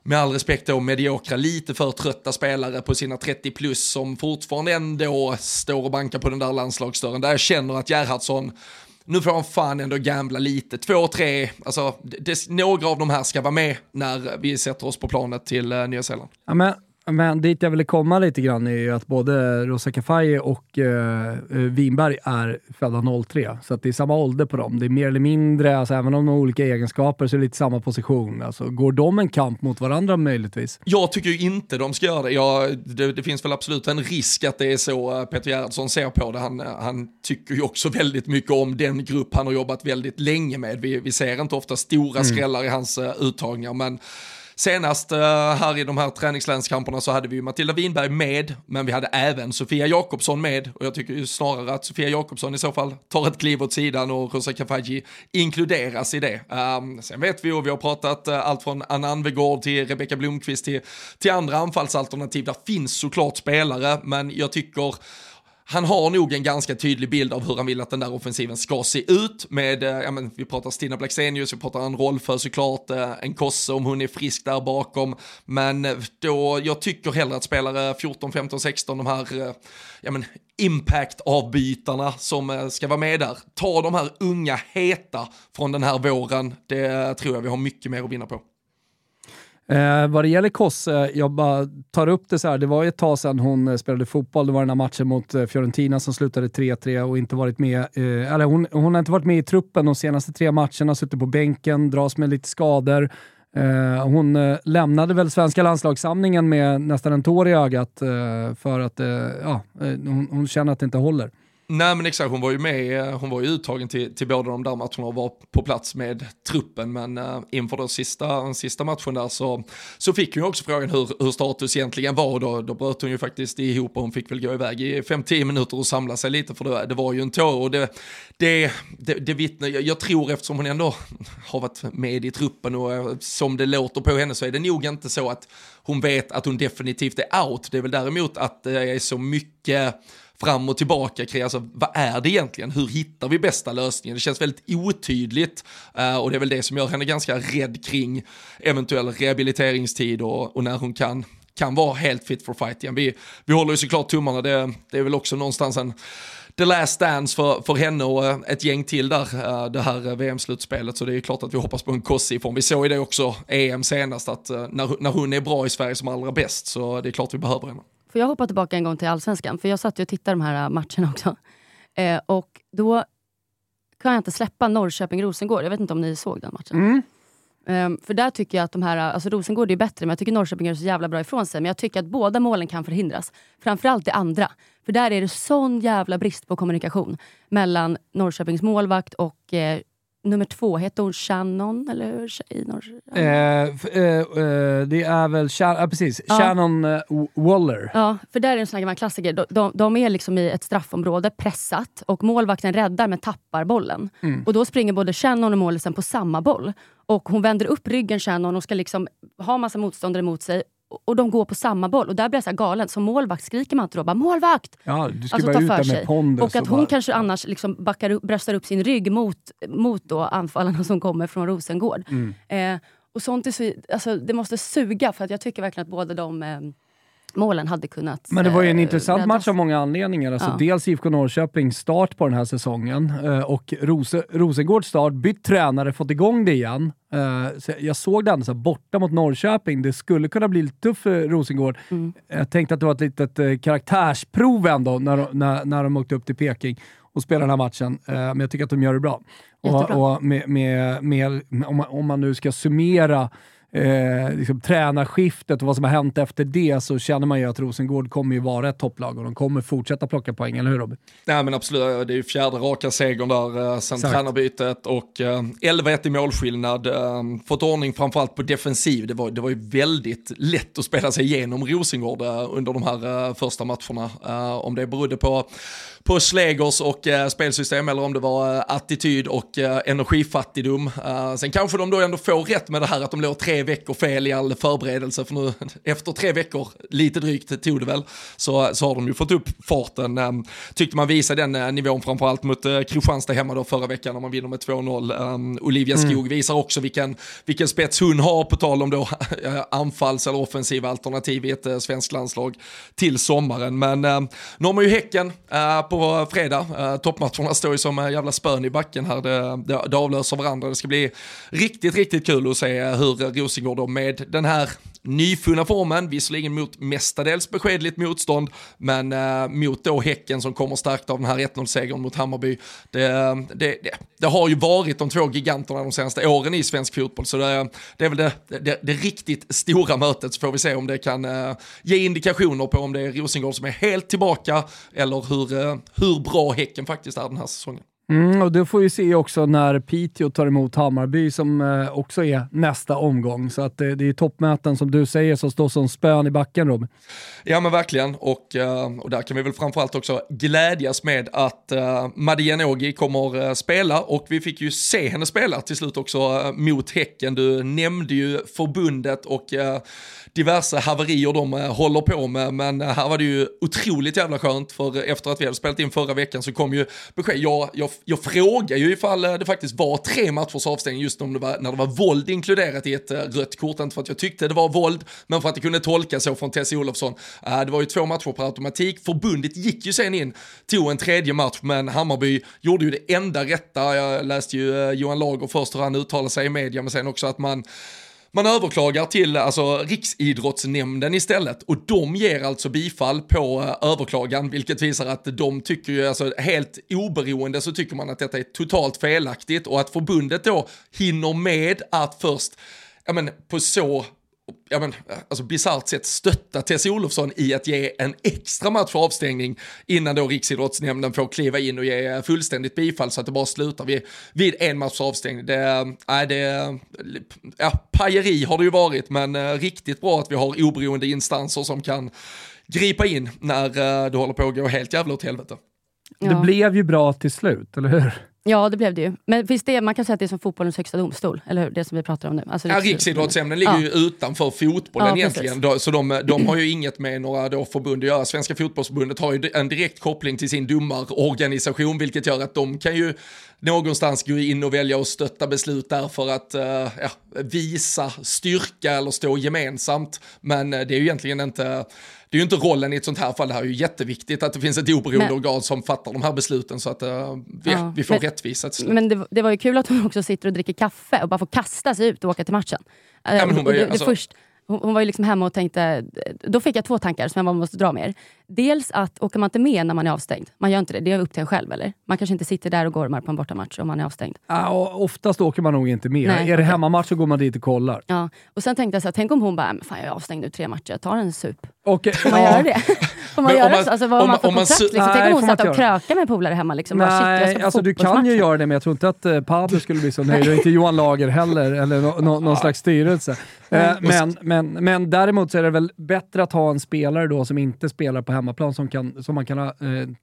med all respekt då mediokra, lite för trötta spelare på sina 30 plus som fortfarande ändå står och bankar på den där landslagsdörren. Där jag känner att Gerhardsson, nu får han fan ändå gambla lite. Två, tre, alltså det, några av de här ska vara med när vi sätter oss på planet till uh, Nya Zeeland. Ja, men men dit jag ville komma lite grann är ju att både Rosa Kafaye och uh, Winberg är födda 03, så att det är samma ålder på dem. Det är mer eller mindre, alltså, även om de har olika egenskaper, så är det lite samma position. Alltså, går de en kamp mot varandra möjligtvis? Jag tycker ju inte de ska göra det. Jag, det. det. finns väl absolut en risk att det är så Peter Gerhardsson ser på det. Han, han tycker ju också väldigt mycket om den grupp han har jobbat väldigt länge med. Vi, vi ser inte ofta stora mm. skrällar i hans uh, uttagningar, men Senast eh, här i de här träningslänskamperna så hade vi ju Matilda Winberg med, men vi hade även Sofia Jakobsson med och jag tycker ju snarare att Sofia Jakobsson i så fall tar ett kliv åt sidan och Rosa Kafaji inkluderas i det. Um, sen vet vi och vi har pratat uh, allt från Anna Anvegård till Rebecka Blomqvist till, till andra anfallsalternativ. Där finns såklart spelare, men jag tycker han har nog en ganska tydlig bild av hur han vill att den där offensiven ska se ut med, eh, ja men vi pratar Stina Blackstenius, vi pratar en roll för såklart, eh, en Kosse om hon är frisk där bakom, men eh, då, jag tycker hellre att spelare 14, 15, 16, de här, ja men impact-avbytarna som ska vara med där, ta de här unga heta från den här våren, det tror jag vi har mycket mer att vinna på. Eh, vad det gäller Kosse, jag bara tar upp det så här. Det var ju ett tag sedan hon eh, spelade fotboll. Det var den här matchen mot eh, Fiorentina som slutade 3-3 och inte varit med. Eh, eller hon, hon har inte varit med i truppen de senaste tre matcherna, suttit på bänken, dras med lite skador. Eh, hon eh, lämnade väl svenska landslagssamlingen med nästan en tår i ögat eh, för att eh, ja, hon, hon, känner att det inte håller. Nej men exakt, hon var ju med, eh, hon var ju uttagen till, till båda de där matcherna och var på plats med truppen, men uh, inför den sista, sista matchen där så, så fick hon ju också frågan hur, hur status egentligen var. Då, då bröt hon ju faktiskt ihop och hon fick väl gå iväg i 5-10 minuter och samla sig lite för det, det var ju en tår och det, det, det, det vittnar, jag, jag tror eftersom hon ändå har varit med i truppen och eh, som det låter på henne så är det nog inte så att hon vet att hon definitivt är out, det är väl däremot att det är så mycket fram och tillbaka kring, alltså vad är det egentligen? Hur hittar vi bästa lösningen? Det känns väldigt otydligt eh, och det är väl det som gör henne ganska rädd kring eventuell rehabiliteringstid och, och när hon kan kan vara helt fit for fight igen. Vi, vi håller ju såklart tummarna, det, det är väl också någonstans en the last dance för, för henne och eh, ett gäng till där, eh, det här VM-slutspelet. Så det är klart att vi hoppas på en Kossi form. Vi såg ju det också EM senast, att när, när hon är bra i Sverige som allra bäst så det är klart vi behöver henne. Får jag hoppa tillbaka en gång till Allsvenskan? För jag satt och tittade de här äh, matcherna också. Eh, och då kan jag inte släppa Norrköping-Rosengård. Jag vet inte om ni såg den matchen? Mm. Um, för där tycker jag att de här, alltså Rosengård är bättre, men jag tycker Norrköping gör så jävla bra ifrån sig. Men jag tycker att båda målen kan förhindras. Framförallt det andra. För där är det sån jävla brist på kommunikation mellan Norrköpings målvakt och eh, nummer två, heter hon Shannon? Eller hur? Eh, eh, eh, det är väl Shannon, ah, precis. Ja. Shannon uh, Waller. Ja, för där är en sån här klassiker. De, de, de, är liksom i ett straffområde, pressat, och målvakten räddar men tappar bollen. Mm. Och Då springer både Shannon och målisen på samma boll. Och Hon vänder upp ryggen, Shannon, och ska liksom ha massa motståndare mot sig och de går på samma boll. Och där blir jag så galen. Som målvakt skriker man inte då bara “målvakt”? Ja, du ska alltså, bara ut med pondus. Och att hon bara... kanske annars liksom backar upp, bröstar upp sin rygg mot, mot då anfallarna som kommer från Rosengård. Mm. Eh, och sånt är så, alltså, det måste suga för att jag tycker verkligen att båda de eh, målen hade kunnat Men det var ju en eh, intressant match av många anledningar. Alltså ja. Dels IFK Norrköping start på den här säsongen eh, och Rose, Rosengårds start, bytt tränare, fått igång det igen. Eh, så jag såg det så borta mot Norrköping. Det skulle kunna bli lite tufft för Rosengård. Mm. Jag tänkte att det var ett litet karaktärsprov ändå när, när, när de åkte upp till Peking och spelade den här matchen. Men jag tycker att de gör det bra. Och, och med, med, med, om, man, om man nu ska summera eh, liksom, tränarskiftet och vad som har hänt efter det så känner man ju att Rosengård kommer ju vara ett topplag och de kommer fortsätta plocka poäng, eller hur Robin? Nej men absolut, det är ju fjärde raka segern där eh, sen Exakt. tränarbytet och eh, 11-1 i målskillnad. Eh, fått ordning framförallt på defensiv, det var, det var ju väldigt lätt att spela sig igenom Rosengård eh, under de här eh, första matcherna. Eh, om det berodde på på Slegers och eh, spelsystem eller om det var eh, attityd och eh, energifattigdom. Eh, sen kanske de då ändå får rätt med det här att de låg tre veckor fel i all förberedelse för nu efter tre veckor, lite drygt tog det väl, så, så har de ju fått upp farten. Eh, tyckte man visade den eh, nivån framförallt mot eh, Kristianstad hemma då förra veckan när man vinner med 2-0. Olivia mm. Skog mm. visar också vilken, vilken spets hon har på tal om då anfalls eller offensiva alternativ i ett svenskt landslag till sommaren. Men nu har man ju Häcken på fredag. Eh, toppmatcherna står ju som eh, jävla spön i backen här. Det, det, det avlöser varandra. Det ska bli riktigt, riktigt kul att se hur Rosengård med den här nyfunna formen, visserligen mot mestadels beskedligt motstånd, men eh, mot då Häcken som kommer starkt av den här 1-0-segern mot Hammarby. Det, det, det, det, har ju varit de två giganterna de senaste åren i svensk fotboll, så det, det är väl det, det, riktigt stora mötet, så får vi se om det kan eh, ge indikationer på om det är Rosengård som är helt tillbaka eller hur, eh, hur bra Häcken faktiskt är den här säsongen. Mm, och det får vi se också när Piteå tar emot Hammarby som eh, också är nästa omgång. Så att, eh, det är toppmöten som du säger som står som spön i backen Robin. Ja men verkligen och, eh, och där kan vi väl framförallt också glädjas med att eh, Madia Nogi kommer eh, spela och vi fick ju se henne spela till slut också eh, mot Häcken. Du nämnde ju förbundet och eh, diverse haverier de eh, håller på med. Men eh, här var det ju otroligt jävla skönt för efter att vi hade spelat in förra veckan så kom ju besked. Jag, jag, jag frågar ju ifall eh, det faktiskt var tre matchers avstängning just om det var, när det var våld inkluderat i ett eh, rött kort. Inte för att jag tyckte det var våld, men för att det kunde tolkas så från Tessie Olofsson. Eh, det var ju två matcher per automatik. Förbundet gick ju sen in, tog en tredje match, men Hammarby gjorde ju det enda rätta. Jag läste ju Johan Lager först hur han uttalade sig i media, men sen också att man man överklagar till alltså, Riksidrottsnämnden istället och de ger alltså bifall på eh, överklagan, vilket visar att de tycker ju, alltså helt oberoende så tycker man att detta är totalt felaktigt och att förbundet då hinner med att först, ja men på så ja men, alltså bisarrt sätt stötta Tess Olofsson i att ge en extra match för avstängning innan då Riksidrottsnämnden får kliva in och ge fullständigt bifall så att det bara slutar vid, vid en match avstängning. Det, äh, det, ja, pajeri har det ju varit, men äh, riktigt bra att vi har oberoende instanser som kan gripa in när äh, det håller på att gå helt jävla åt helvete. Ja. Det blev ju bra till slut, eller hur? Ja, det blev det ju. Men finns det, man kan säga att det är som fotbollens högsta domstol, eller hur? Det som vi pratar om nu. Alltså, ja, Riksidrottsämnen ligger ja. ju utanför fotbollen ja, egentligen, då, så de, de har ju inget med några då förbund att göra. Svenska fotbollsförbundet har ju en direkt koppling till sin domarorganisation, vilket gör att de kan ju någonstans gå in och välja att stötta beslut där för att uh, ja, visa styrka eller stå gemensamt. Men uh, det är ju egentligen inte det är ju inte rollen i ett sånt här fall, det här är ju jätteviktigt att det finns ett oberoende men, organ som fattar de här besluten så att uh, vi, ja, vi, får men, rättvisa. Men det, det, var ju kul att hon också sitter och dricker kaffe och bara får kasta sig ut och åka till matchen. Ja, hon var ju, alltså, hon, hon var ju liksom hemma och tänkte, då fick jag två tankar som jag måste dra med er. Dels att åker man inte med när man är avstängd, man gör inte det, det är upp till en själv eller? Man kanske inte sitter där och gormar på en bortamatch om man är avstängd. Ja, oftast åker man nog inte med. Nej, är det hemmamatch så går man dit och kollar. Ja. Och sen tänkte jag så här, tänk om hon bara, fan jag är avstängd nu tre matcher, jag tar en sup. Okay. Får man ja. göra det? Får man göra så? Alltså, vad har man för kontrakt? liksom? Nej, tänk om hon satt och krökade med polare hemma. Liksom. Nej, bara, shit, alltså, du kan ju göra det, men jag tror inte att uh, Pablo skulle bli så nöjd och inte Johan Lager heller, eller no, no, någon slags styrelse. Uh, men, men, men däremot så är det väl bättre att ha en spelare då som inte spelar på hemmaplan som kan som man kan eh,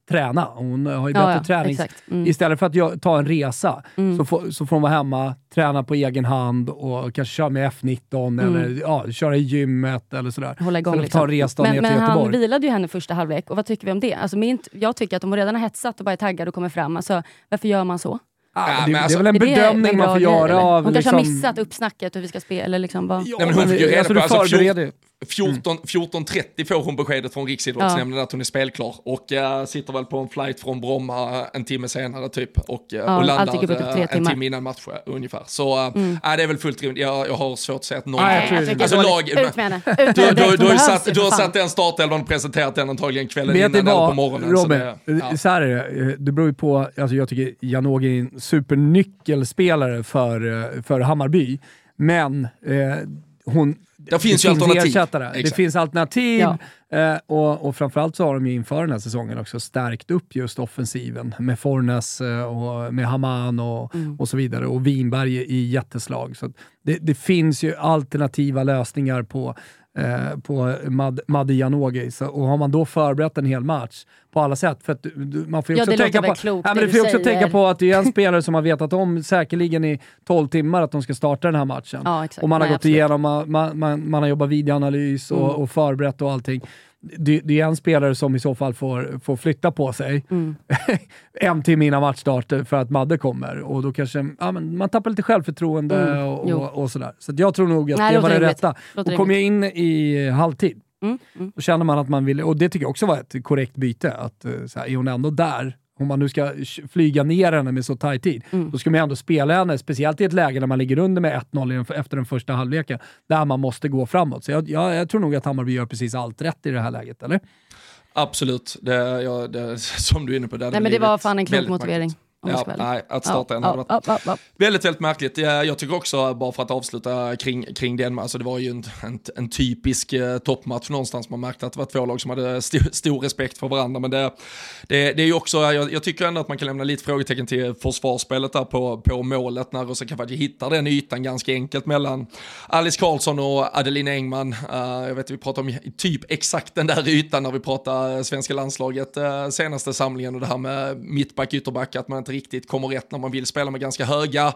träna. Hon har ju bättre ja, träning. Mm. Istället för att jag, ta en resa mm. så, får, så får hon vara hemma, träna på egen hand och kanske köra med F19 mm. eller ja, köra i gymmet eller sådär. Hålla igång liksom. ta resdag men, ner till men Göteborg. han vilade ju henne första halvlek och vad tycker vi om det? Alltså, min, jag tycker att om hon redan har hetsat och bara är taggad och kommer fram, alltså, varför gör man så? Ja, det, det, är alltså, väl en bedömning man får göra av... Hon kanske har liksom- missat uppsnacket hur vi ska spela. Eller liksom bara... ja, men hon fick ju reda på, alltså, 14, 14.30 får hon beskedet från Riksidrottsnämnden ja. att hon är spelklar och uh, sitter väl på en flight från Bromma en timme senare typ och, uh, ja, och landar uh, en timme innan match ungefär. Så mm. det är väl fullt rimligt. Jag, jag har svårt att säga att någon... Nej, jag jag alltså, lag, ut med henne. Du, du, du, du, har satt, du har satt den startelvan och presenterat den antagligen kvällen Vet innan eller på morgonen. Robin, så, det, ja. så här är det. Det beror ju på, alltså jag tycker Janogy är en supernyckelspelare för, för Hammarby, men eh, hon, det finns ju alternativ. Ersättare. Det finns alternativ ja. eh, och, och framförallt så har de ju inför den här säsongen också stärkt upp just offensiven med Fornes eh, och med Haman och, mm. och så vidare och Winberg i jätteslag. Så det, det finns ju alternativa lösningar på eh, på Mad Madde Janogy. Och har man då förberett en hel match på alla sätt, för att man får ju också, ja, tänka, på, klokt, ja, men det får också tänka på att det är en spelare som har vetat om säkerligen i 12 timmar att de ska starta den här matchen. Ja, och man har Nej, gått absolut. igenom, man, man, man, har jobbat videoanalys och, mm. och förberett och allting det, det, är en spelare som i så fall får, får flytta på sig mm. en timme innan matchstart för att Madde kommer. Och då kanske ja, men man tappar lite självförtroende mm. och, och, och, sådär. Så jag tror nog att Nej, det var det rätta. Och kom jag in i halvtid, mm. Mm. då känner man att man vill, och det tycker jag också var ett korrekt byte, att eh, så här, är hon ändå där om man nu ska flyga ner henne med så tajt tid, mm. då ska man ändå spela henne, speciellt i ett läge när man ligger under med 1-0 efter den första halvleken, där man måste gå framåt. Så jag, jag, jag, tror nog att Hammarby gör precis allt rätt i det här läget, eller? Absolut, det, ja, det, som du är inne på. Det Nej, men det var fan en klok motivering. Märkligt. Ja, nej, att starta ja, en hade varit ja, ja, väldigt, väldigt märkligt. Jag tycker också, bara för att avsluta kring, kring den, alltså det var ju en, en, en typisk eh, toppmatch någonstans. Man märkte att det var två lag som hade st stor respekt för varandra. Men det, det, det är ju också, jag, jag, tycker ändå att man kan lämna lite frågetecken till försvarsspelet där på, på målet när Rosa Kafaji hittar den ytan ganska enkelt mellan Alice Karlsson och Adeline Engman. Uh, jag vet vi pratar om typ exakt den där ytan när vi pratar svenska landslaget uh, senaste samlingen och det här med mittback, ytterback, att man inte riktigt kommer rätt när man vill spela med ganska höga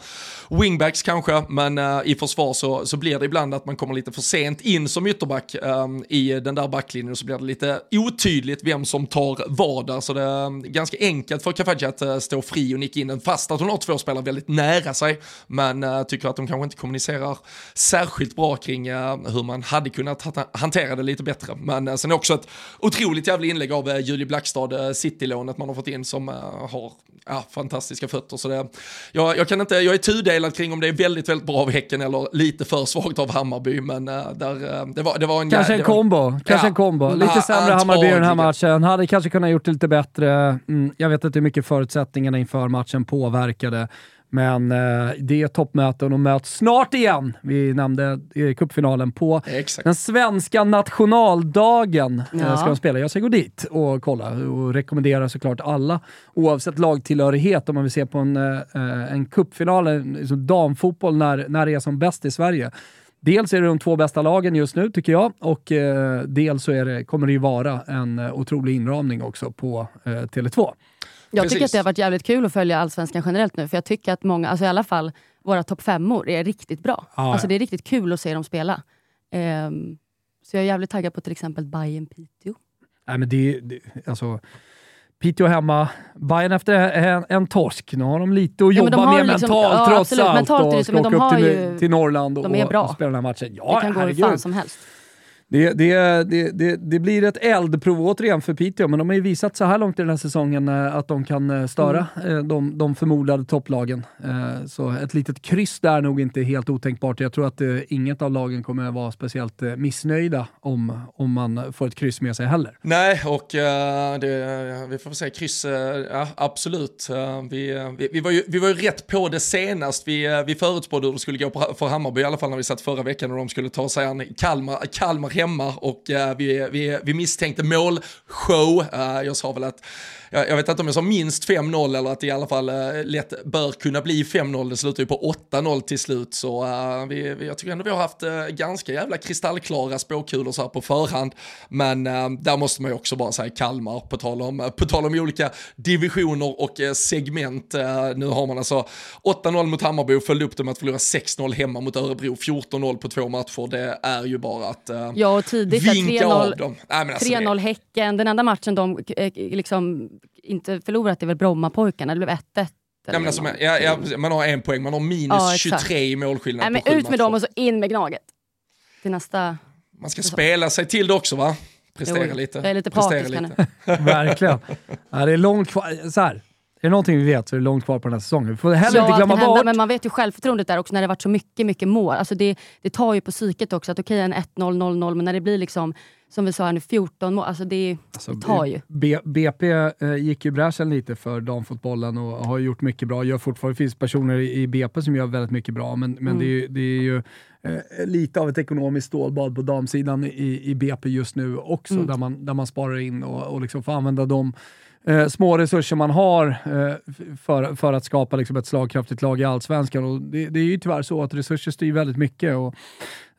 wingbacks kanske, men uh, i försvar så, så blir det ibland att man kommer lite för sent in som ytterback um, i den där backlinjen och så blir det lite otydligt vem som tar vad där, så det är ganska enkelt för Kafaji att uh, stå fri och nicka in den fast att hon har två spelare väldigt nära sig, men uh, tycker att de kanske inte kommunicerar särskilt bra kring hur man hade kunnat hantera det lite bättre. Men sen är också ett otroligt jävla inlägg av Julie Blackstad, City-lånet man har fått in som har ja, fantastiska fötter. Så det, jag, jag, kan inte, jag är tudelad kring om det är väldigt, väldigt bra av Häcken eller lite för svagt av Hammarby. Men uh, där, uh, det, var, det var en... Kanske en kombo. Kanske ja, en kombo. Lite sämre Hammarby i den här matchen. Hade kanske kunnat gjort det lite bättre. Mm, jag vet inte hur mycket förutsättningarna inför matchen påverkade. Men eh, det är toppmöte och möts snart igen. Vi nämnde eh, cupfinalen på Exakt. den svenska nationaldagen. Eh, ja. ska de spela. Jag ska gå dit och kolla och rekommenderar såklart alla, oavsett lagtillhörighet, om man vill se på en, eh, en cupfinal, liksom damfotboll, när, när det är som bäst i Sverige. Dels är det de två bästa lagen just nu, tycker jag, och eh, dels så är det, kommer det ju vara en otrolig inramning också på eh, Tele2. Jag Precis. tycker att det har varit jävligt kul att följa Allsvenskan generellt nu, för jag tycker att många, alltså i alla fall våra topp femmor är riktigt bra. Ah, alltså ja. Det är riktigt kul att se dem spela. Um, så jag är jävligt taggad på till exempel Bayern Piteå. Nej, men det, det, alltså, Piteå hemma, Bayern efter en, en, torsk. Nu har de lite att ja, jobba med liksom, mentalt ja, trots absolut. allt. Mentalt och ska åka upp till, ju, till Norrland och, och, spela den här matchen. Ja, det kan herregud. gå hur fan som helst. Det, det, det, det, blir ett eldprov återigen för Piteå, men de har ju visat så här långt i den här säsongen eh, att de kan eh, störa mm. Eh, de, de förmodade topplagen. Så ett litet kryss där är nog inte helt otänkbart. Jag tror att inget av lagen kommer vara speciellt missnöjda om, om man får ett kryss med sig heller. Nej, och det, vi får se, kryss, ja, absolut. Vi, vi, vi, var ju, vi var ju rätt på det senast. Vi, vi förutspådde hur det skulle gå för Hammarby, i alla fall när vi satt förra veckan och de skulle ta sig an Kalmar, Kalmar hemma och uh, vi, vi, vi misstänkte målshow. Uh, jag sa väl att jag, vet inte om jag sa minst 5-0 eller att det i alla fall eh, lätt bör kunna bli 5-0. Det slutar ju på 8-0 till slut så uh, vi, vi, jag tycker ändå vi har haft uh, ganska jävla kristallklara spåkulor så här på förhand. Men där måste man ju också bara säga Kalmar på tal om, på tal om olika divisioner och segment. nu har man alltså 8-0 mot Hammarby och följde upp det med att förlora 6-0 hemma mot Örebro, 14-0 på två matcher. Det är ju bara att ja, och tidigt, vinka av dem. alltså 3-0 Häcken, den enda matchen de liksom inte förlorat det är väl Brommapojkarna, det blev 1-1. Ja, men alltså, ja, ja, man har en poäng, man har minus ja, 23 i målskillnad Nej, men Ut med dem och så in med Gnaget. Till nästa... Man ska spela sig till det också va? Prestera jo, lite. Jag är lite partisk lite. Verkligen. Ja, det är långt kvar. Så här. Är det någonting vi vet så är det långt kvar på den här säsongen. Vi får heller ja, inte glömma bort... men man vet ju självförtroendet där också när det varit så mycket, mycket mål. Alltså det, det tar ju på psyket också. Att okej, okay, en 1-0, 0-0, men när det blir liksom som vi sa här nu, 14 mål. Alltså det, alltså, det tar ju. B, BP eh, gick ju bräschen lite för damfotbollen och har gjort mycket bra. Gör fortfarande, det finns personer i BP som gör väldigt mycket bra, men, men mm. det, är, det är ju eh, lite av ett ekonomiskt stålbad på damsidan i, i BP just nu också, mm. där, man, där man sparar in och, och liksom får använda de eh, små resurser man har eh, för, för att skapa liksom, ett slagkraftigt lag i Allsvenskan. Och det, det är ju tyvärr så att resurser styr väldigt mycket. Och,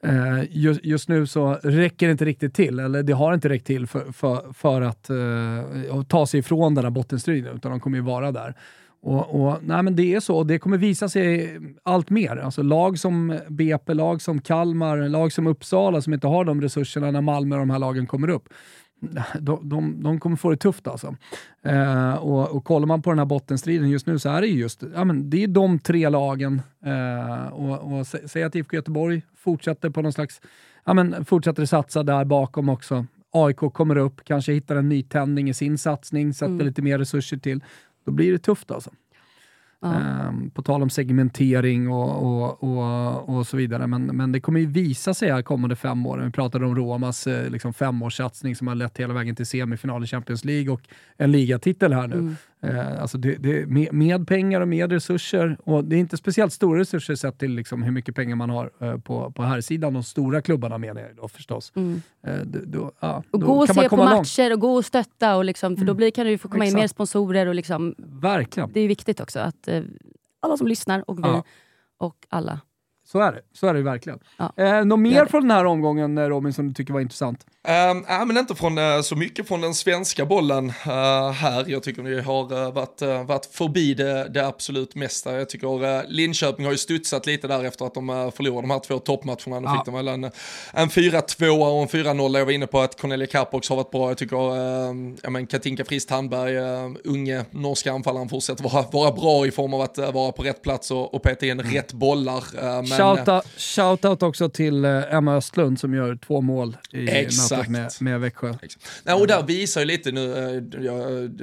eh, just, just, nu så räcker det inte riktigt till, eller det har inte räckt till för, för, för att eh, ta sig ifrån den här bottenstriden, utan de kommer ju vara där. Och, och, nej men det är så, och det kommer visa sig allt mer. Alltså lag som BP, lag som Kalmar, lag som Uppsala som inte har de resurserna när Malmö och de här lagen kommer upp de, de, de kommer få det tufft alltså. Eh, och, och kollar man på den här bottenstriden just nu så är det just ja, men det är de tre lagen. Eh, och, och Säg att IFK Göteborg fortsätter på någon slags, ja, men fortsätter satsa där bakom också. AIK kommer upp, kanske hittar en nytändning i sin satsning, sätter mm. lite mer resurser till. Då blir det tufft alltså. Um, på tal om segmentering och, och, och, och, så vidare. Men, men det kommer ju visa sig här kommande fem åren. Vi pratade om Romas eh, liksom femårssatsning som har lett hela vägen till semifinal i Champions League och en ligatitel här nu. Mm. Eh, alltså det, det, med, med, pengar och med resurser, och det är inte speciellt stora resurser sett till liksom hur mycket pengar man har eh, på, på här sidan de stora klubbarna menar jag då förstås. Mm. Eh, då, ja, och gå och se på matcher långt. och gå och stötta, och liksom, för då mm. blir, kan du få komma Exakt. in mer sponsorer. Och liksom, Verkligen. Det är viktigt också att eh, alla som lyssnar och vi ja. och alla så är det, så är det verkligen. Ja. Något mer från den här omgången Robin som du tycker var intressant? Um, äh, men inte från, uh, så mycket från den svenska bollen uh, här. Jag tycker vi har uh, varit, uh, varit förbi det, det absolut mesta. Jag tycker uh, Linköping har ju studsat lite där efter att de uh, förlorade de här två toppmatcherna. Då ja. fick de väl en, en 4-2 och en 4-0. Jag var inne på att Cornelia Capox har varit bra. Jag tycker uh, ja, men Katinka Frist Handberg, unge norska anfallaren, fortsätter vara, vara bra i form av att vara på rätt plats och, och peta in mm. rätt bollar. men, Shoutout shout också till Emma Östlund som gör två mål i Exakt Exakt. Med, med Växjö. Nej, och där visar ju lite nu, eh, ja,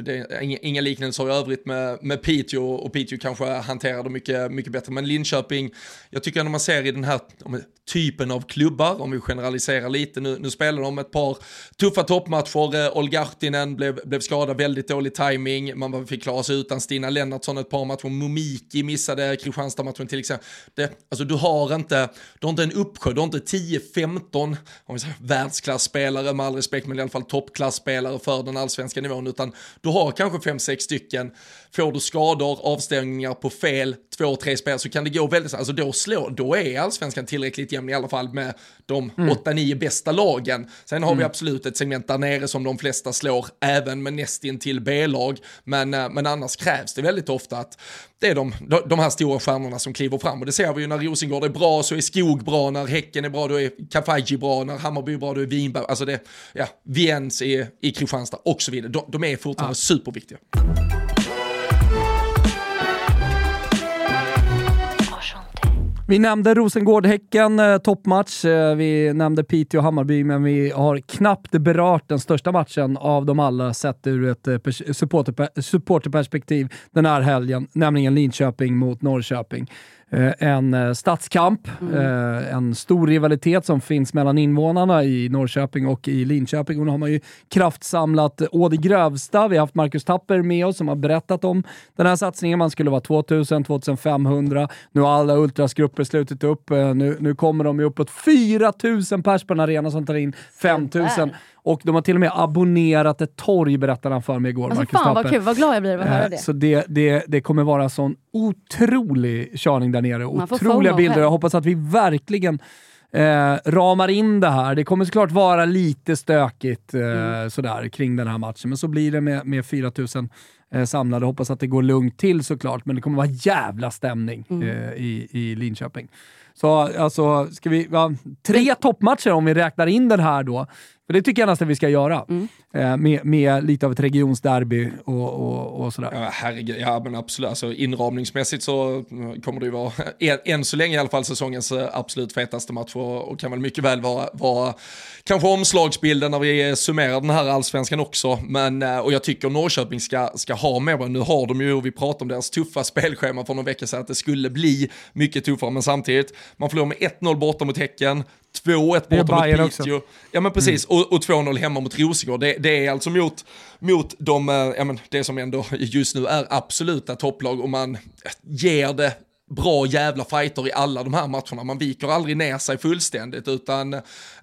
det inga, liknelser i övrigt med, med Piteå och Piteå kanske hanterar det mycket, mycket bättre. Men Linköping, jag tycker när man ser i den här typen av klubbar, om vi generaliserar lite, nu, nu spelar de ett par tuffa toppmatcher, eh, Olgartinen blev, blev skadad, väldigt dålig timing, man fick klara sig utan Stina Lennartsson ett par matcher, Momiki missade Kristianstad-matchen till exempel. Det, alltså du har inte, du har inte en uppsjö, du har inte 10-15 världsklasspelare med all respekt, men i alla fall toppklasspelare för den allsvenska nivån, utan du har kanske 5-6 stycken. Får du skador, avstängningar på fel, två, tre spel så kan det gå väldigt, alltså då slår, då är allsvenskan tillräckligt jämn i alla fall med de mm. 8-9 bästa lagen. Sen har mm. vi absolut ett segment där nere som de flesta slår, även med nästintill B-lag, men, eh, men annars krävs det väldigt ofta att det är de, de här stora stjärnorna som kliver fram och det ser vi ju när Rosengård är bra så är Skog bra, när Häcken är bra då är Kafaji bra, när Hammarby är bra då är Winberg, alltså det, ja, Viens i, i Kristianstad och så vidare. De, de är fortfarande ja. superviktiga. Vi nämnde Rosengård-Häcken, eh, toppmatch. Eh, vi nämnde Piteå-Hammarby, men vi har knappt berört den största matchen av dem alla sett ur ett eh, supporterperspektiv den här helgen, nämligen Linköping mot Norrköping. Eh, en eh, stadskamp, mm. Eh, en stor rivalitet som finns mellan invånarna i Norrköping och i Linköping. Och nu har man ju kraftsamlat å det grövsta. Vi har haft Marcus Tapper med oss som har berättat om den här satsningen. Man skulle vara 2000, 2500. Nu har alla ultrasgrupper slutit upp. Nu, nu kommer de ju uppåt 4000 pers på en arena som tar in 5000. Och de har till och med abonnerat ett torg, berättade han för mig igår. Alltså, fan vad kul, vad glad jag blir av att höra det. Så det, det, det kommer vara sån otrolig körning där nere. Otroliga bilder. Jag hoppas att vi verkligen eh, ramar in det här. Det kommer såklart vara lite stökigt eh, mm. sådär kring den här matchen, men så blir det med, med 4000 eh, samlade. Hoppas att det går lugnt till såklart, men det kommer vara jävla stämning mm. eh, i, i Linköping. Så alltså, ska vi, ja, tre toppmatcher om vi räknar in den här då. För det tycker jag nästan vi ska göra. Mm. Eh, med, med, lite av ett regionsderby och, och, och sådär. Ja, herregud, ja men absolut. Alltså, inramningsmässigt så kommer det ju vara, än, än så länge i alla fall, säsongens eh, absolut fetaste match och, och kan väl mycket väl vara, vara kanske omslagsbilden när vi summerar den här allsvenskan också. Men, eh, och jag tycker Norrköping ska, ska ha med Nu har de ju, vi pratade om deras tuffa spelschema för några veckor sedan, att det skulle bli mycket tuffare. Men samtidigt, man förlorar med 1-0 borta mot Häcken, 2-1 borta mot Piteå. Ja men precis, mm. och, och 2-0 hemma mot Rosengård. Det, det, är alltså mot, mot de, ja, men det som ändå just nu är absoluta topplag och man ger det bra jävla fighter i alla de här matcherna. Man viker aldrig ner sig fullständigt utan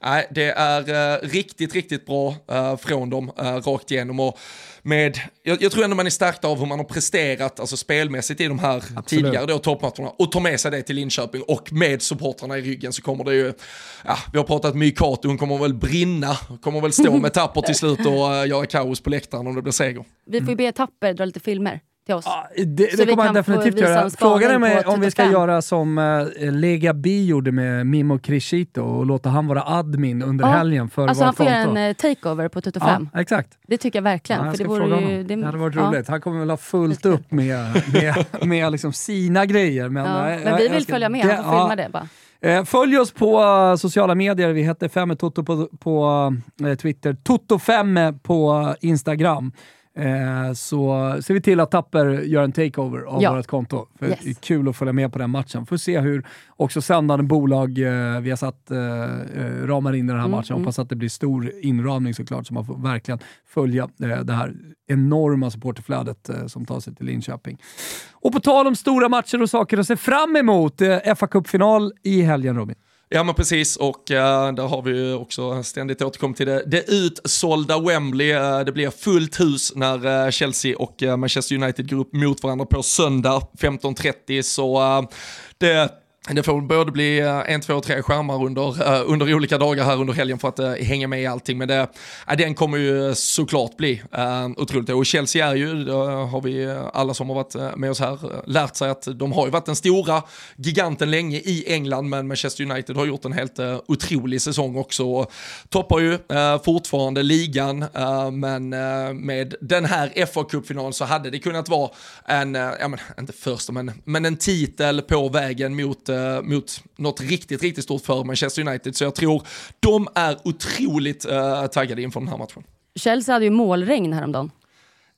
nej, det är uh, riktigt, riktigt bra uh, från dem uh, rakt igenom. Och med, jag, jag, tror ändå man är stärkt av hur man har presterat alltså spelmässigt i de här Absolut. tidigare då, toppmatcherna och tar med sig det till Linköping och med supportrarna i ryggen så kommer det ju, ja, vi har pratat mycket Kato, hon kommer väl brinna, kommer väl stå med tapper till slut och uh, göra kaos på läktaren om det blir seger. Vi får ju be Tapper dra lite filmer till oss. Ja, det, det kommer han definitivt göra. Frågan är om vi ska göra som uh, Lega Bi gjorde med Mimo Crescito och låta han vara admin under ja. helgen för Alltså han får göra en uh, takeover på Toto 5. Ja, exakt. Det tycker jag verkligen. Ja, jag för det, vore ju, det, det hade varit roligt. Han kommer väl ha fullt upp med, med, med liksom sina grejer. Men, ja, äh, men vi vill ska, följa med, han får filma det bara. Eh, följ oss på sociala medier. Vi heter 5 Toto på, på Twitter, Toto5 på Instagram. Eh, så ser vi till att Tapper gör en takeover av ja. vårt konto. För yes. Det är kul att följa med på den matchen. Får se hur också sändande bolag eh, vi har satt eh, eh, ramar in i den här mm, matchen. Mm. Hoppas att det blir stor inramning såklart, så man får verkligen följa eh, det här enorma supporterflödet som tar sig till Linköping. Och på tal om stora matcher och saker att se fram emot, eh, fa Cup-final i helgen Robin. Ja men precis och äh, där har vi ju också ständigt återkommit till det, det utsålda Wembley. Äh, det blir fullt hus när äh, Chelsea och Manchester United går upp mot varandra på söndag 15.30 så det det får både bli eh, en, två, tre skärmar under, eh, under olika dagar här under helgen för att uh, hänga med i allting. Men det, uh, den kommer ju såklart bli uh, otroligt. Och Chelsea är ju, det har vi alla som har varit med oss här lärt sig att de har ju varit den stora giganten länge i England men Manchester United har gjort en helt uh, otrolig säsong också. Och toppar ju fortfarande ligan men med den här fa Cup-finalen så hade det kunnat vara en, ja men inte första men, men en titel på vägen mot eh, mot något riktigt, riktigt stort för Manchester United. Så jag tror de är otroligt eh, taggade inför den här matchen. Chelsea hade ju målregn häromdagen.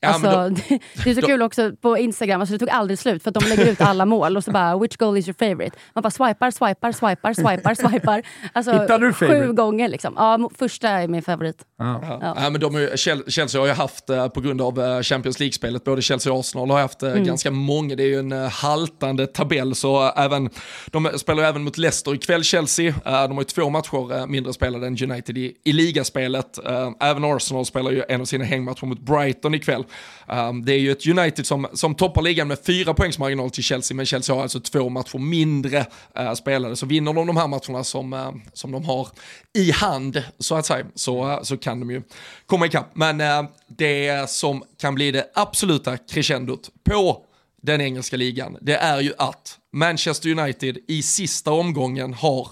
Ja, alltså, då, det är så då, kul också på Instagram, alltså det tog aldrig slut för att de lägger ut alla mål och så bara “which goal is your favorite?” Man bara swipar, swipar, swipar, swipar, swipar. Alltså, Hittade du favorite? Sju gånger liksom. Ja, första är min favorit. Ja. Ja. ja. men de är, Chelsea har ju haft, eh, på grund av eh, Champions League-spelet, både Chelsea och Arsenal har haft eh, mm. ganska många, det är ju en haltande tabell, så även, de spelar även mot Leicester ikväll, Chelsea. De har ju två matcher mindre spelade än United i, i ligaspelet. Även Arsenal spelar ju en av sina hängmatcher mot Brighton ikväll. Um, det är ju ett United som, som toppar ligan med fyra poängs marginal till Chelsea, men Chelsea har alltså två matcher mindre uh, spelade. Så vinner de de här matcherna som, uh, som de har i hand, så att säga, så, uh, så kan de ju komma ikapp. Men uh, det som kan bli det absoluta crescendot på den engelska ligan, det är ju att Manchester United i sista omgången har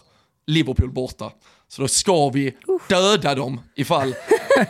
Liverpool borta. Så då ska vi döda dem ifall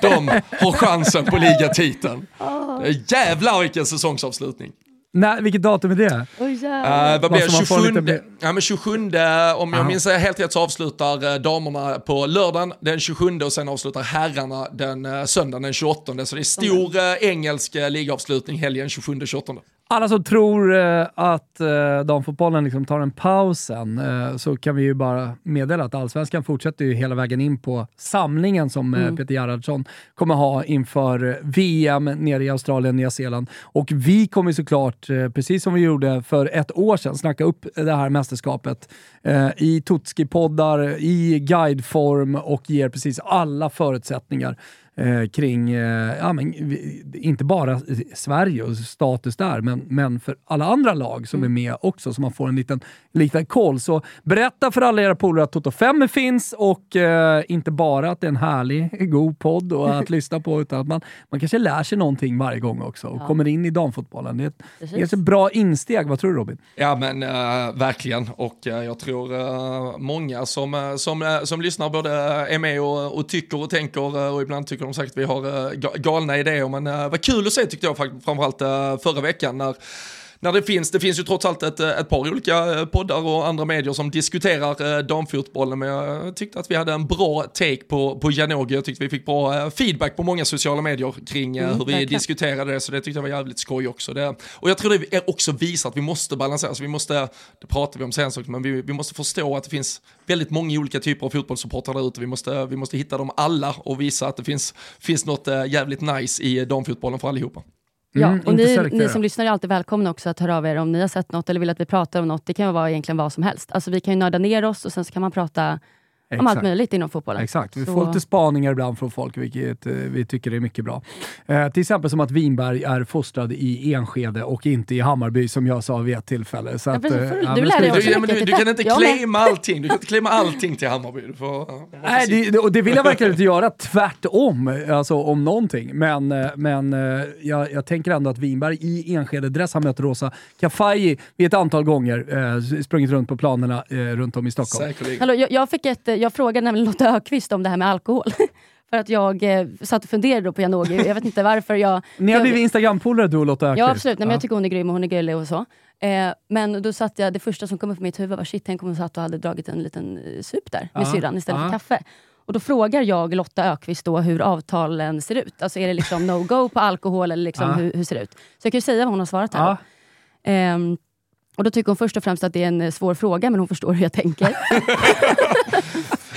de har chansen på ligatiteln. Jävlar vilken säsongsavslutning. Nej, vilket datum är det? Oh, yeah. uh, vad blir 27, ja, men 27, om jag Aha. minns helt rätt så avslutar uh, damerna på lördagen den 27 och sen avslutar herrarna den uh, söndagen den 28. Så det är stor uh, engelsk ligavslutning helgen 27-28 alla som tror eh, att eh, damfotbollen liksom tar en paus sen, eh, så kan vi ju bara meddela att allsvenskan fortsätter ju hela vägen in på samlingen som mm. Peter Gerhardsson kommer ha inför VM nere i Australien, Nya Zeeland. Och vi kommer såklart, precis som vi gjorde för ett år sedan, snacka upp det här mästerskapet i Tutski-poddar, i guideform och ger precis alla förutsättningar eh, kring, eh, ja, men, inte bara Sverige och status där, men, men för alla andra lag som mm. är med också, så man får en liten, liten koll. Så berätta för alla era polare att Toto 5 finns och eh, inte bara att det är en härlig, god podd och att lyssna på, utan att man, man kanske lär sig någonting varje gång också och ja. kommer in i damfotbollen. Det är, ett, det är ett bra insteg. Vad tror du Robin? Ja men uh, verkligen och uh, jag tror uh, många som, som, som lyssnar både är med och, och tycker och tänker och ibland tycker de sagt vi har eh, galna idéer, men eh, vad kul att se tyckte jag framförallt eh, förra veckan när när det finns, det finns ju trots allt ett, ett par olika poddar och andra medier som diskuterar damfotbollen, men jag tyckte att vi hade en bra take på, på Janogy, jag tyckte vi fick bra feedback på många sociala medier kring mm, hur vi verkligen. diskuterade det, så det tyckte jag var jävligt skoj också. Det, och jag tror det är också visar att vi måste balansera, så vi måste, det pratar vi om sen men vi, vi måste förstå att det finns väldigt många olika typer av fotbollssupportrar där ute, vi måste, vi måste hitta dem alla och visa att det finns, finns något jävligt nice i damfotbollen för allihopa. Ja, mm, och ni, ni, som lyssnar är alltid välkomna också att höra av er om ni har sett något eller vill att vi pratar om något. Det kan vara egentligen vad som helst. Alltså vi kan ju nörda ner oss och sen så kan man prata Exakt. om allt möjligt inom fotbollen. Exakt, vi så... får lite spaningar ibland från folk, vilket eh, vi tycker är mycket bra. Eh, till exempel som att Winberg är fostrad i Enskede och inte i Hammarby, som jag sa vid ett tillfälle. Så ja, att, eh, du, ja, du, du, du, du, kan inte claima allting, du kan inte claima allting till Hammarby. Du får, Nej, det, och det vill jag verkligen inte göra, tvärtom, alltså om någonting. Men, eh, men eh, jag, jag tänker ändå att Winberg i Enskede-dress har mött Rosa Kafaji vid ett antal gånger, eh, sprungit runt på planerna eh, runt om i Stockholm. Hallå, jag, jag fick ett jag frågade nämligen Lotta Ökvist om det här med alkohol. För att jag eh, satt och funderade på Janogy. Jag vet inte varför jag... Ni har blivit Instagram-polare du och Lotta Ökvist? Ja absolut, Nej, men jag tycker hon är grym och hon är gullig och så. Eh, men då satt jag, det första som kom upp i mitt huvud var shit, tänk om hon satt och hade dragit en liten eh, sup där med ja. syrran istället ja. för kaffe. Och då frågar jag Lotta Ökvist då hur avtalen ser ut. Alltså är det liksom no-go på alkohol eller liksom ja. hur, hur ser det ut? Så jag kan ju säga vad hon har svarat här. Eh, och då tycker hon först och främst att det är en eh, svår fråga, men hon förstår hur jag tänker.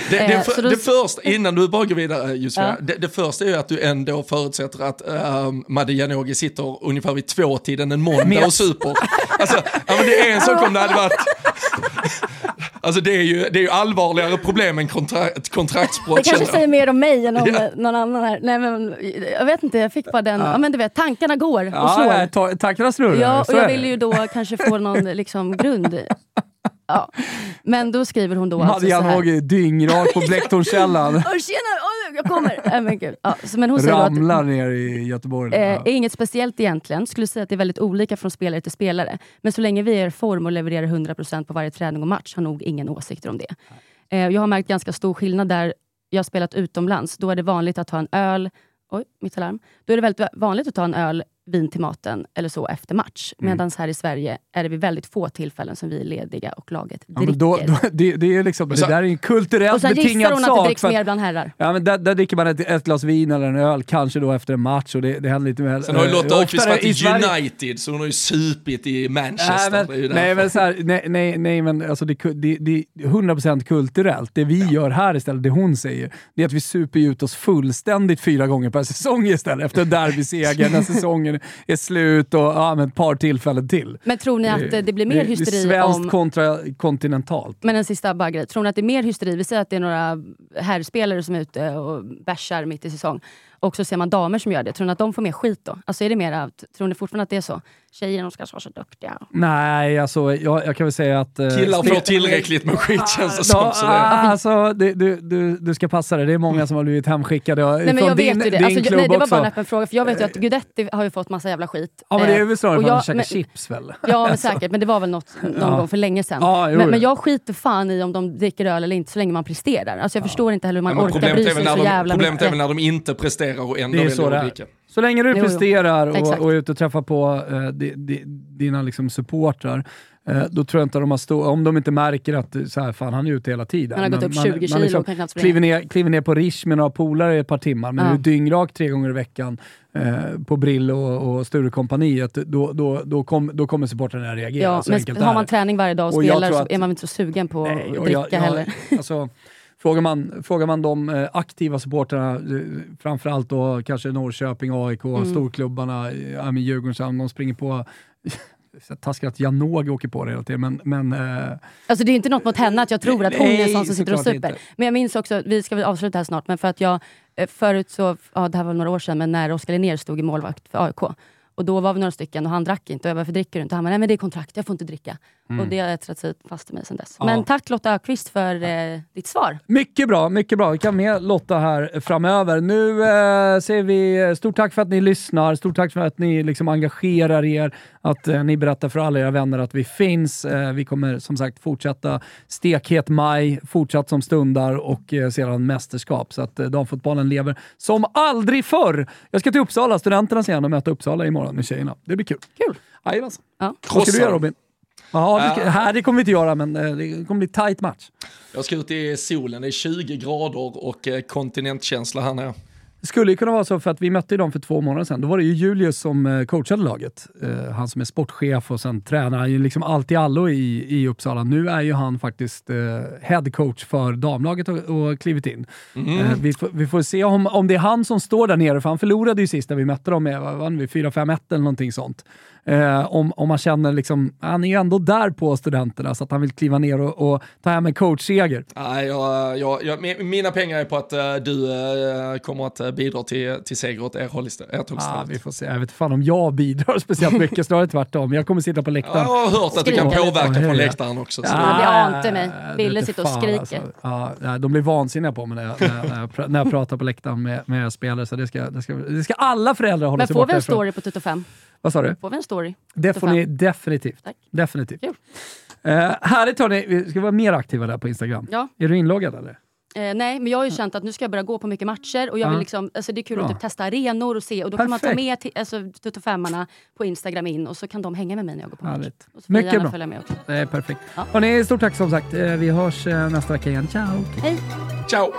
Det, det, eh, för, det första, innan du bara går vidare Josefina, ja. det, det, första är ju att du ändå förutsätter att uh, Madde Janogy sitter ungefär vid tvåtiden en måndag och super. Alltså, ja, men det är en sak om det hade varit Alltså det är ju, det är ju allvarligare problem än kontra, kontraktsbrott. Det kanske säger mer om mig än om ja. någon annan här. Nej, men, jag vet inte, jag fick bara den, ja. ja men du vet, tankarna går och slår. Ja, ta, tankarna snurrar. Ja, och jag vill ju då kanske få någon liksom, grund Ja. Men då skriver hon då alltså så här. dyngrak på Blecktornskällan. tjena, jag kommer! Äh, men gud. Ja, så, men hon Ramlar att, ner i Göteborg. Eh, ja. Inget speciellt egentligen. Skulle säga att det är väldigt olika från spelare till spelare. Men så länge vi är i form och levererar 100% på varje träning och match har nog ingen åsikter om det. Eh, jag har märkt ganska stor skillnad där jag har spelat utomlands. Då är det vanligt att ta en öl Oj, mitt alarm. Då är det väldigt vanligt att ta en öl vin till maten eller så efter match. Mm. Medan här i Sverige är det vid väldigt få tillfällen som vi är lediga och laget dricker. Ja, då, då, det, det, är liksom, det där är en kulturellt betingad sak. Och sen gissar hon att det dricks mer bland herrar. Ja, men där, där dricker man ett, ett, glas vin eller en öl, kanske då efter en match. Och det, det händer lite mer, sen har ju Lotta Öqvist varit i United, så hon har ju supit i Manchester. Nej, men, nej, men, så här, nej, nej, nej, men alltså det, det, det är 100% kulturellt. Det vi ja. gör här istället, det hon säger, det är att vi super ut oss fullständigt fyra gånger per säsong istället. Efter en derbyseger, när säsongen är slut ut och ja, ett par tillfällen till. Men tror ni att det, det blir mer hysteri det, det svenskt om... kontra kontinentalt. Men en sista bara grej. Tror ni att det är mer hysteri? Vi säger att det är några herrspelare som är ute och bärsar mitt i säsong. Och så ser man damer som gör det. Tror ni att de får mer skit då? Alltså är det mer, tror ni fortfarande att det är så? Tjejer de ska vara så duktiga. Nej, alltså jag, jag kan väl säga att... Eh, Killar får tillräckligt med skit känns det som. Så det. Alltså, du, du, du ska passa dig. Det är många som har blivit hemskickade nej, men jag din, vet ju det. Alltså, nej, det var bara en öppen fråga. För jag vet ju att Guidetti har ju fått massa jävla skit. Ja, men det är väl snarare för att han käkar chips väl? Ja, men säkert. Men det var väl något någon ja. gång för länge sedan. Ja, men, men, jag skiter fan i om de dricker öl eller inte, så länge man presterar. Alltså jag ja. förstår inte heller hur man orkar bry sig så jävla mycket. Problemet är väl när de inte presterar och ändå väljer att dricka. Så länge du jo, presterar och, och är ute och träffar på uh, di, di, dina liksom supportrar, uh, då tror jag inte de har stå, om de inte märker att så här, fan, han är ute hela tiden. Han har gått upp 20 man, kilo man liksom, kliver ner, kliver ner på Rish med några polare i ett par timmar, men ja. är du dyngrak tre gånger i veckan uh, på Brill och, och Sturecompagniet, då, då, då, kom, då kommer supportrarna reagera. Ja, men har man träning varje dag och, och spelar så att, är man inte så sugen på nej, att dricka jag, jag, heller. Alltså, Frågar man, frågar man de eh, aktiva supportrarna, eh, framförallt då kanske Norrköping, AIK, mm. storklubbarna, ja, Djurgården, de springer på taskigt att Janogy åker på det hela tiden, men... men eh... Alltså det är inte något mot henne att jag tror att hon är en sån som sitter och super. Inte. Men jag minns också, vi ska väl avsluta här snart, men för att jag förut så, ja det här var några år sedan, men när Oskar Linnér stod i målvakt för AIK, och då var vi några stycken och han drack inte. Och jag bara, varför dricker du inte? Han bara, nej men det är kontrakt, jag får inte dricka. Mm. Och det har etsat sig fast i mig sedan dess. Ja. Men tack Lotta Ökvist för eh, ditt svar. Mycket bra, mycket bra. Vi kan med Lotta här framöver. Nu eh, säger vi stort tack för att ni lyssnar. Stort tack för att ni liksom engagerar er. Att eh, ni berättar för alla era vänner att vi finns. Eh, vi kommer som sagt fortsätta stekhet maj, fortsatt som stundar och eh, sedan mästerskap. Så att eh, damfotbollen lever som aldrig förr. Jag ska till Uppsala, studenterna sen och möta Uppsala imorgon med tjejerna. Det blir kul. Kul! Jajamensan. Ja. Vad ska du göra Robin? Ja, det, här det kommer vi inte göra, men eh, det kommer bli tight match. Jag ska ut i solen, det är 20 grader och eh, kontinentkänsla här nere. Det skulle ju kunna vara så för att vi mötte dem för två månader sedan. Då var det ju Julius som eh, coachade laget. Uh, han som är sportchef och sen tränar han ju liksom allt i allo i, i Uppsala. Nu är ju han faktiskt uh, headcoach för damlaget och, och klivit in. Mm. Uh, vi, vi, får se om, om det är han som står där nere, för han förlorade ju sist när vi mötte dem med 4-5-1 eller någonting sånt. Eh, om, om man känner liksom, han är ju ändå där på studenterna så att han vill kliva ner och, och ta hem en coachseger. Nej, jag, jag, jag, mina pengar är på att uh, du uh, kommer att uh, bidra till, till seger åt er håll istället. Ah, vi får se. Jag vet inte fan om jag bidrar speciellt mycket, snarare tvärtom. Jag kommer sitta på läktaren. Jag har hört att du kan påverka från läktaren också. Så. Ja, det ante mig. Ville sitter och skriker. Alltså. Ja, de blir vansinniga på mig när jag, när jag, när jag pratar på läktaren med, med spelare, så det ska, det, ska, det ska alla föräldrar hålla Men sig borta ifrån. Men får vi en story på Tuto 5? Vad sa du? Får vi en story? Det får ni definitivt. Tack. Definitivt. Uh, härligt hörni, vi ska vara mer aktiva där på Instagram. Ja. Är du inloggad eller? Eh, nej, men jag har ju känt att nu ska jag börja gå på mycket matcher och jag vill liksom, alltså det är kul Bra. att typ testa arenor och se och då Perfekt. kan man ta med till, alltså, på Instagram in och så kan de hänga med mig när jag går på match. Och så mycket bra. Följa med också. Det är perfekt. Ja. Hörrni, stort tack som sagt. Eh, vi hörs eh, nästa vecka igen. Ciao! Hej! Ciao!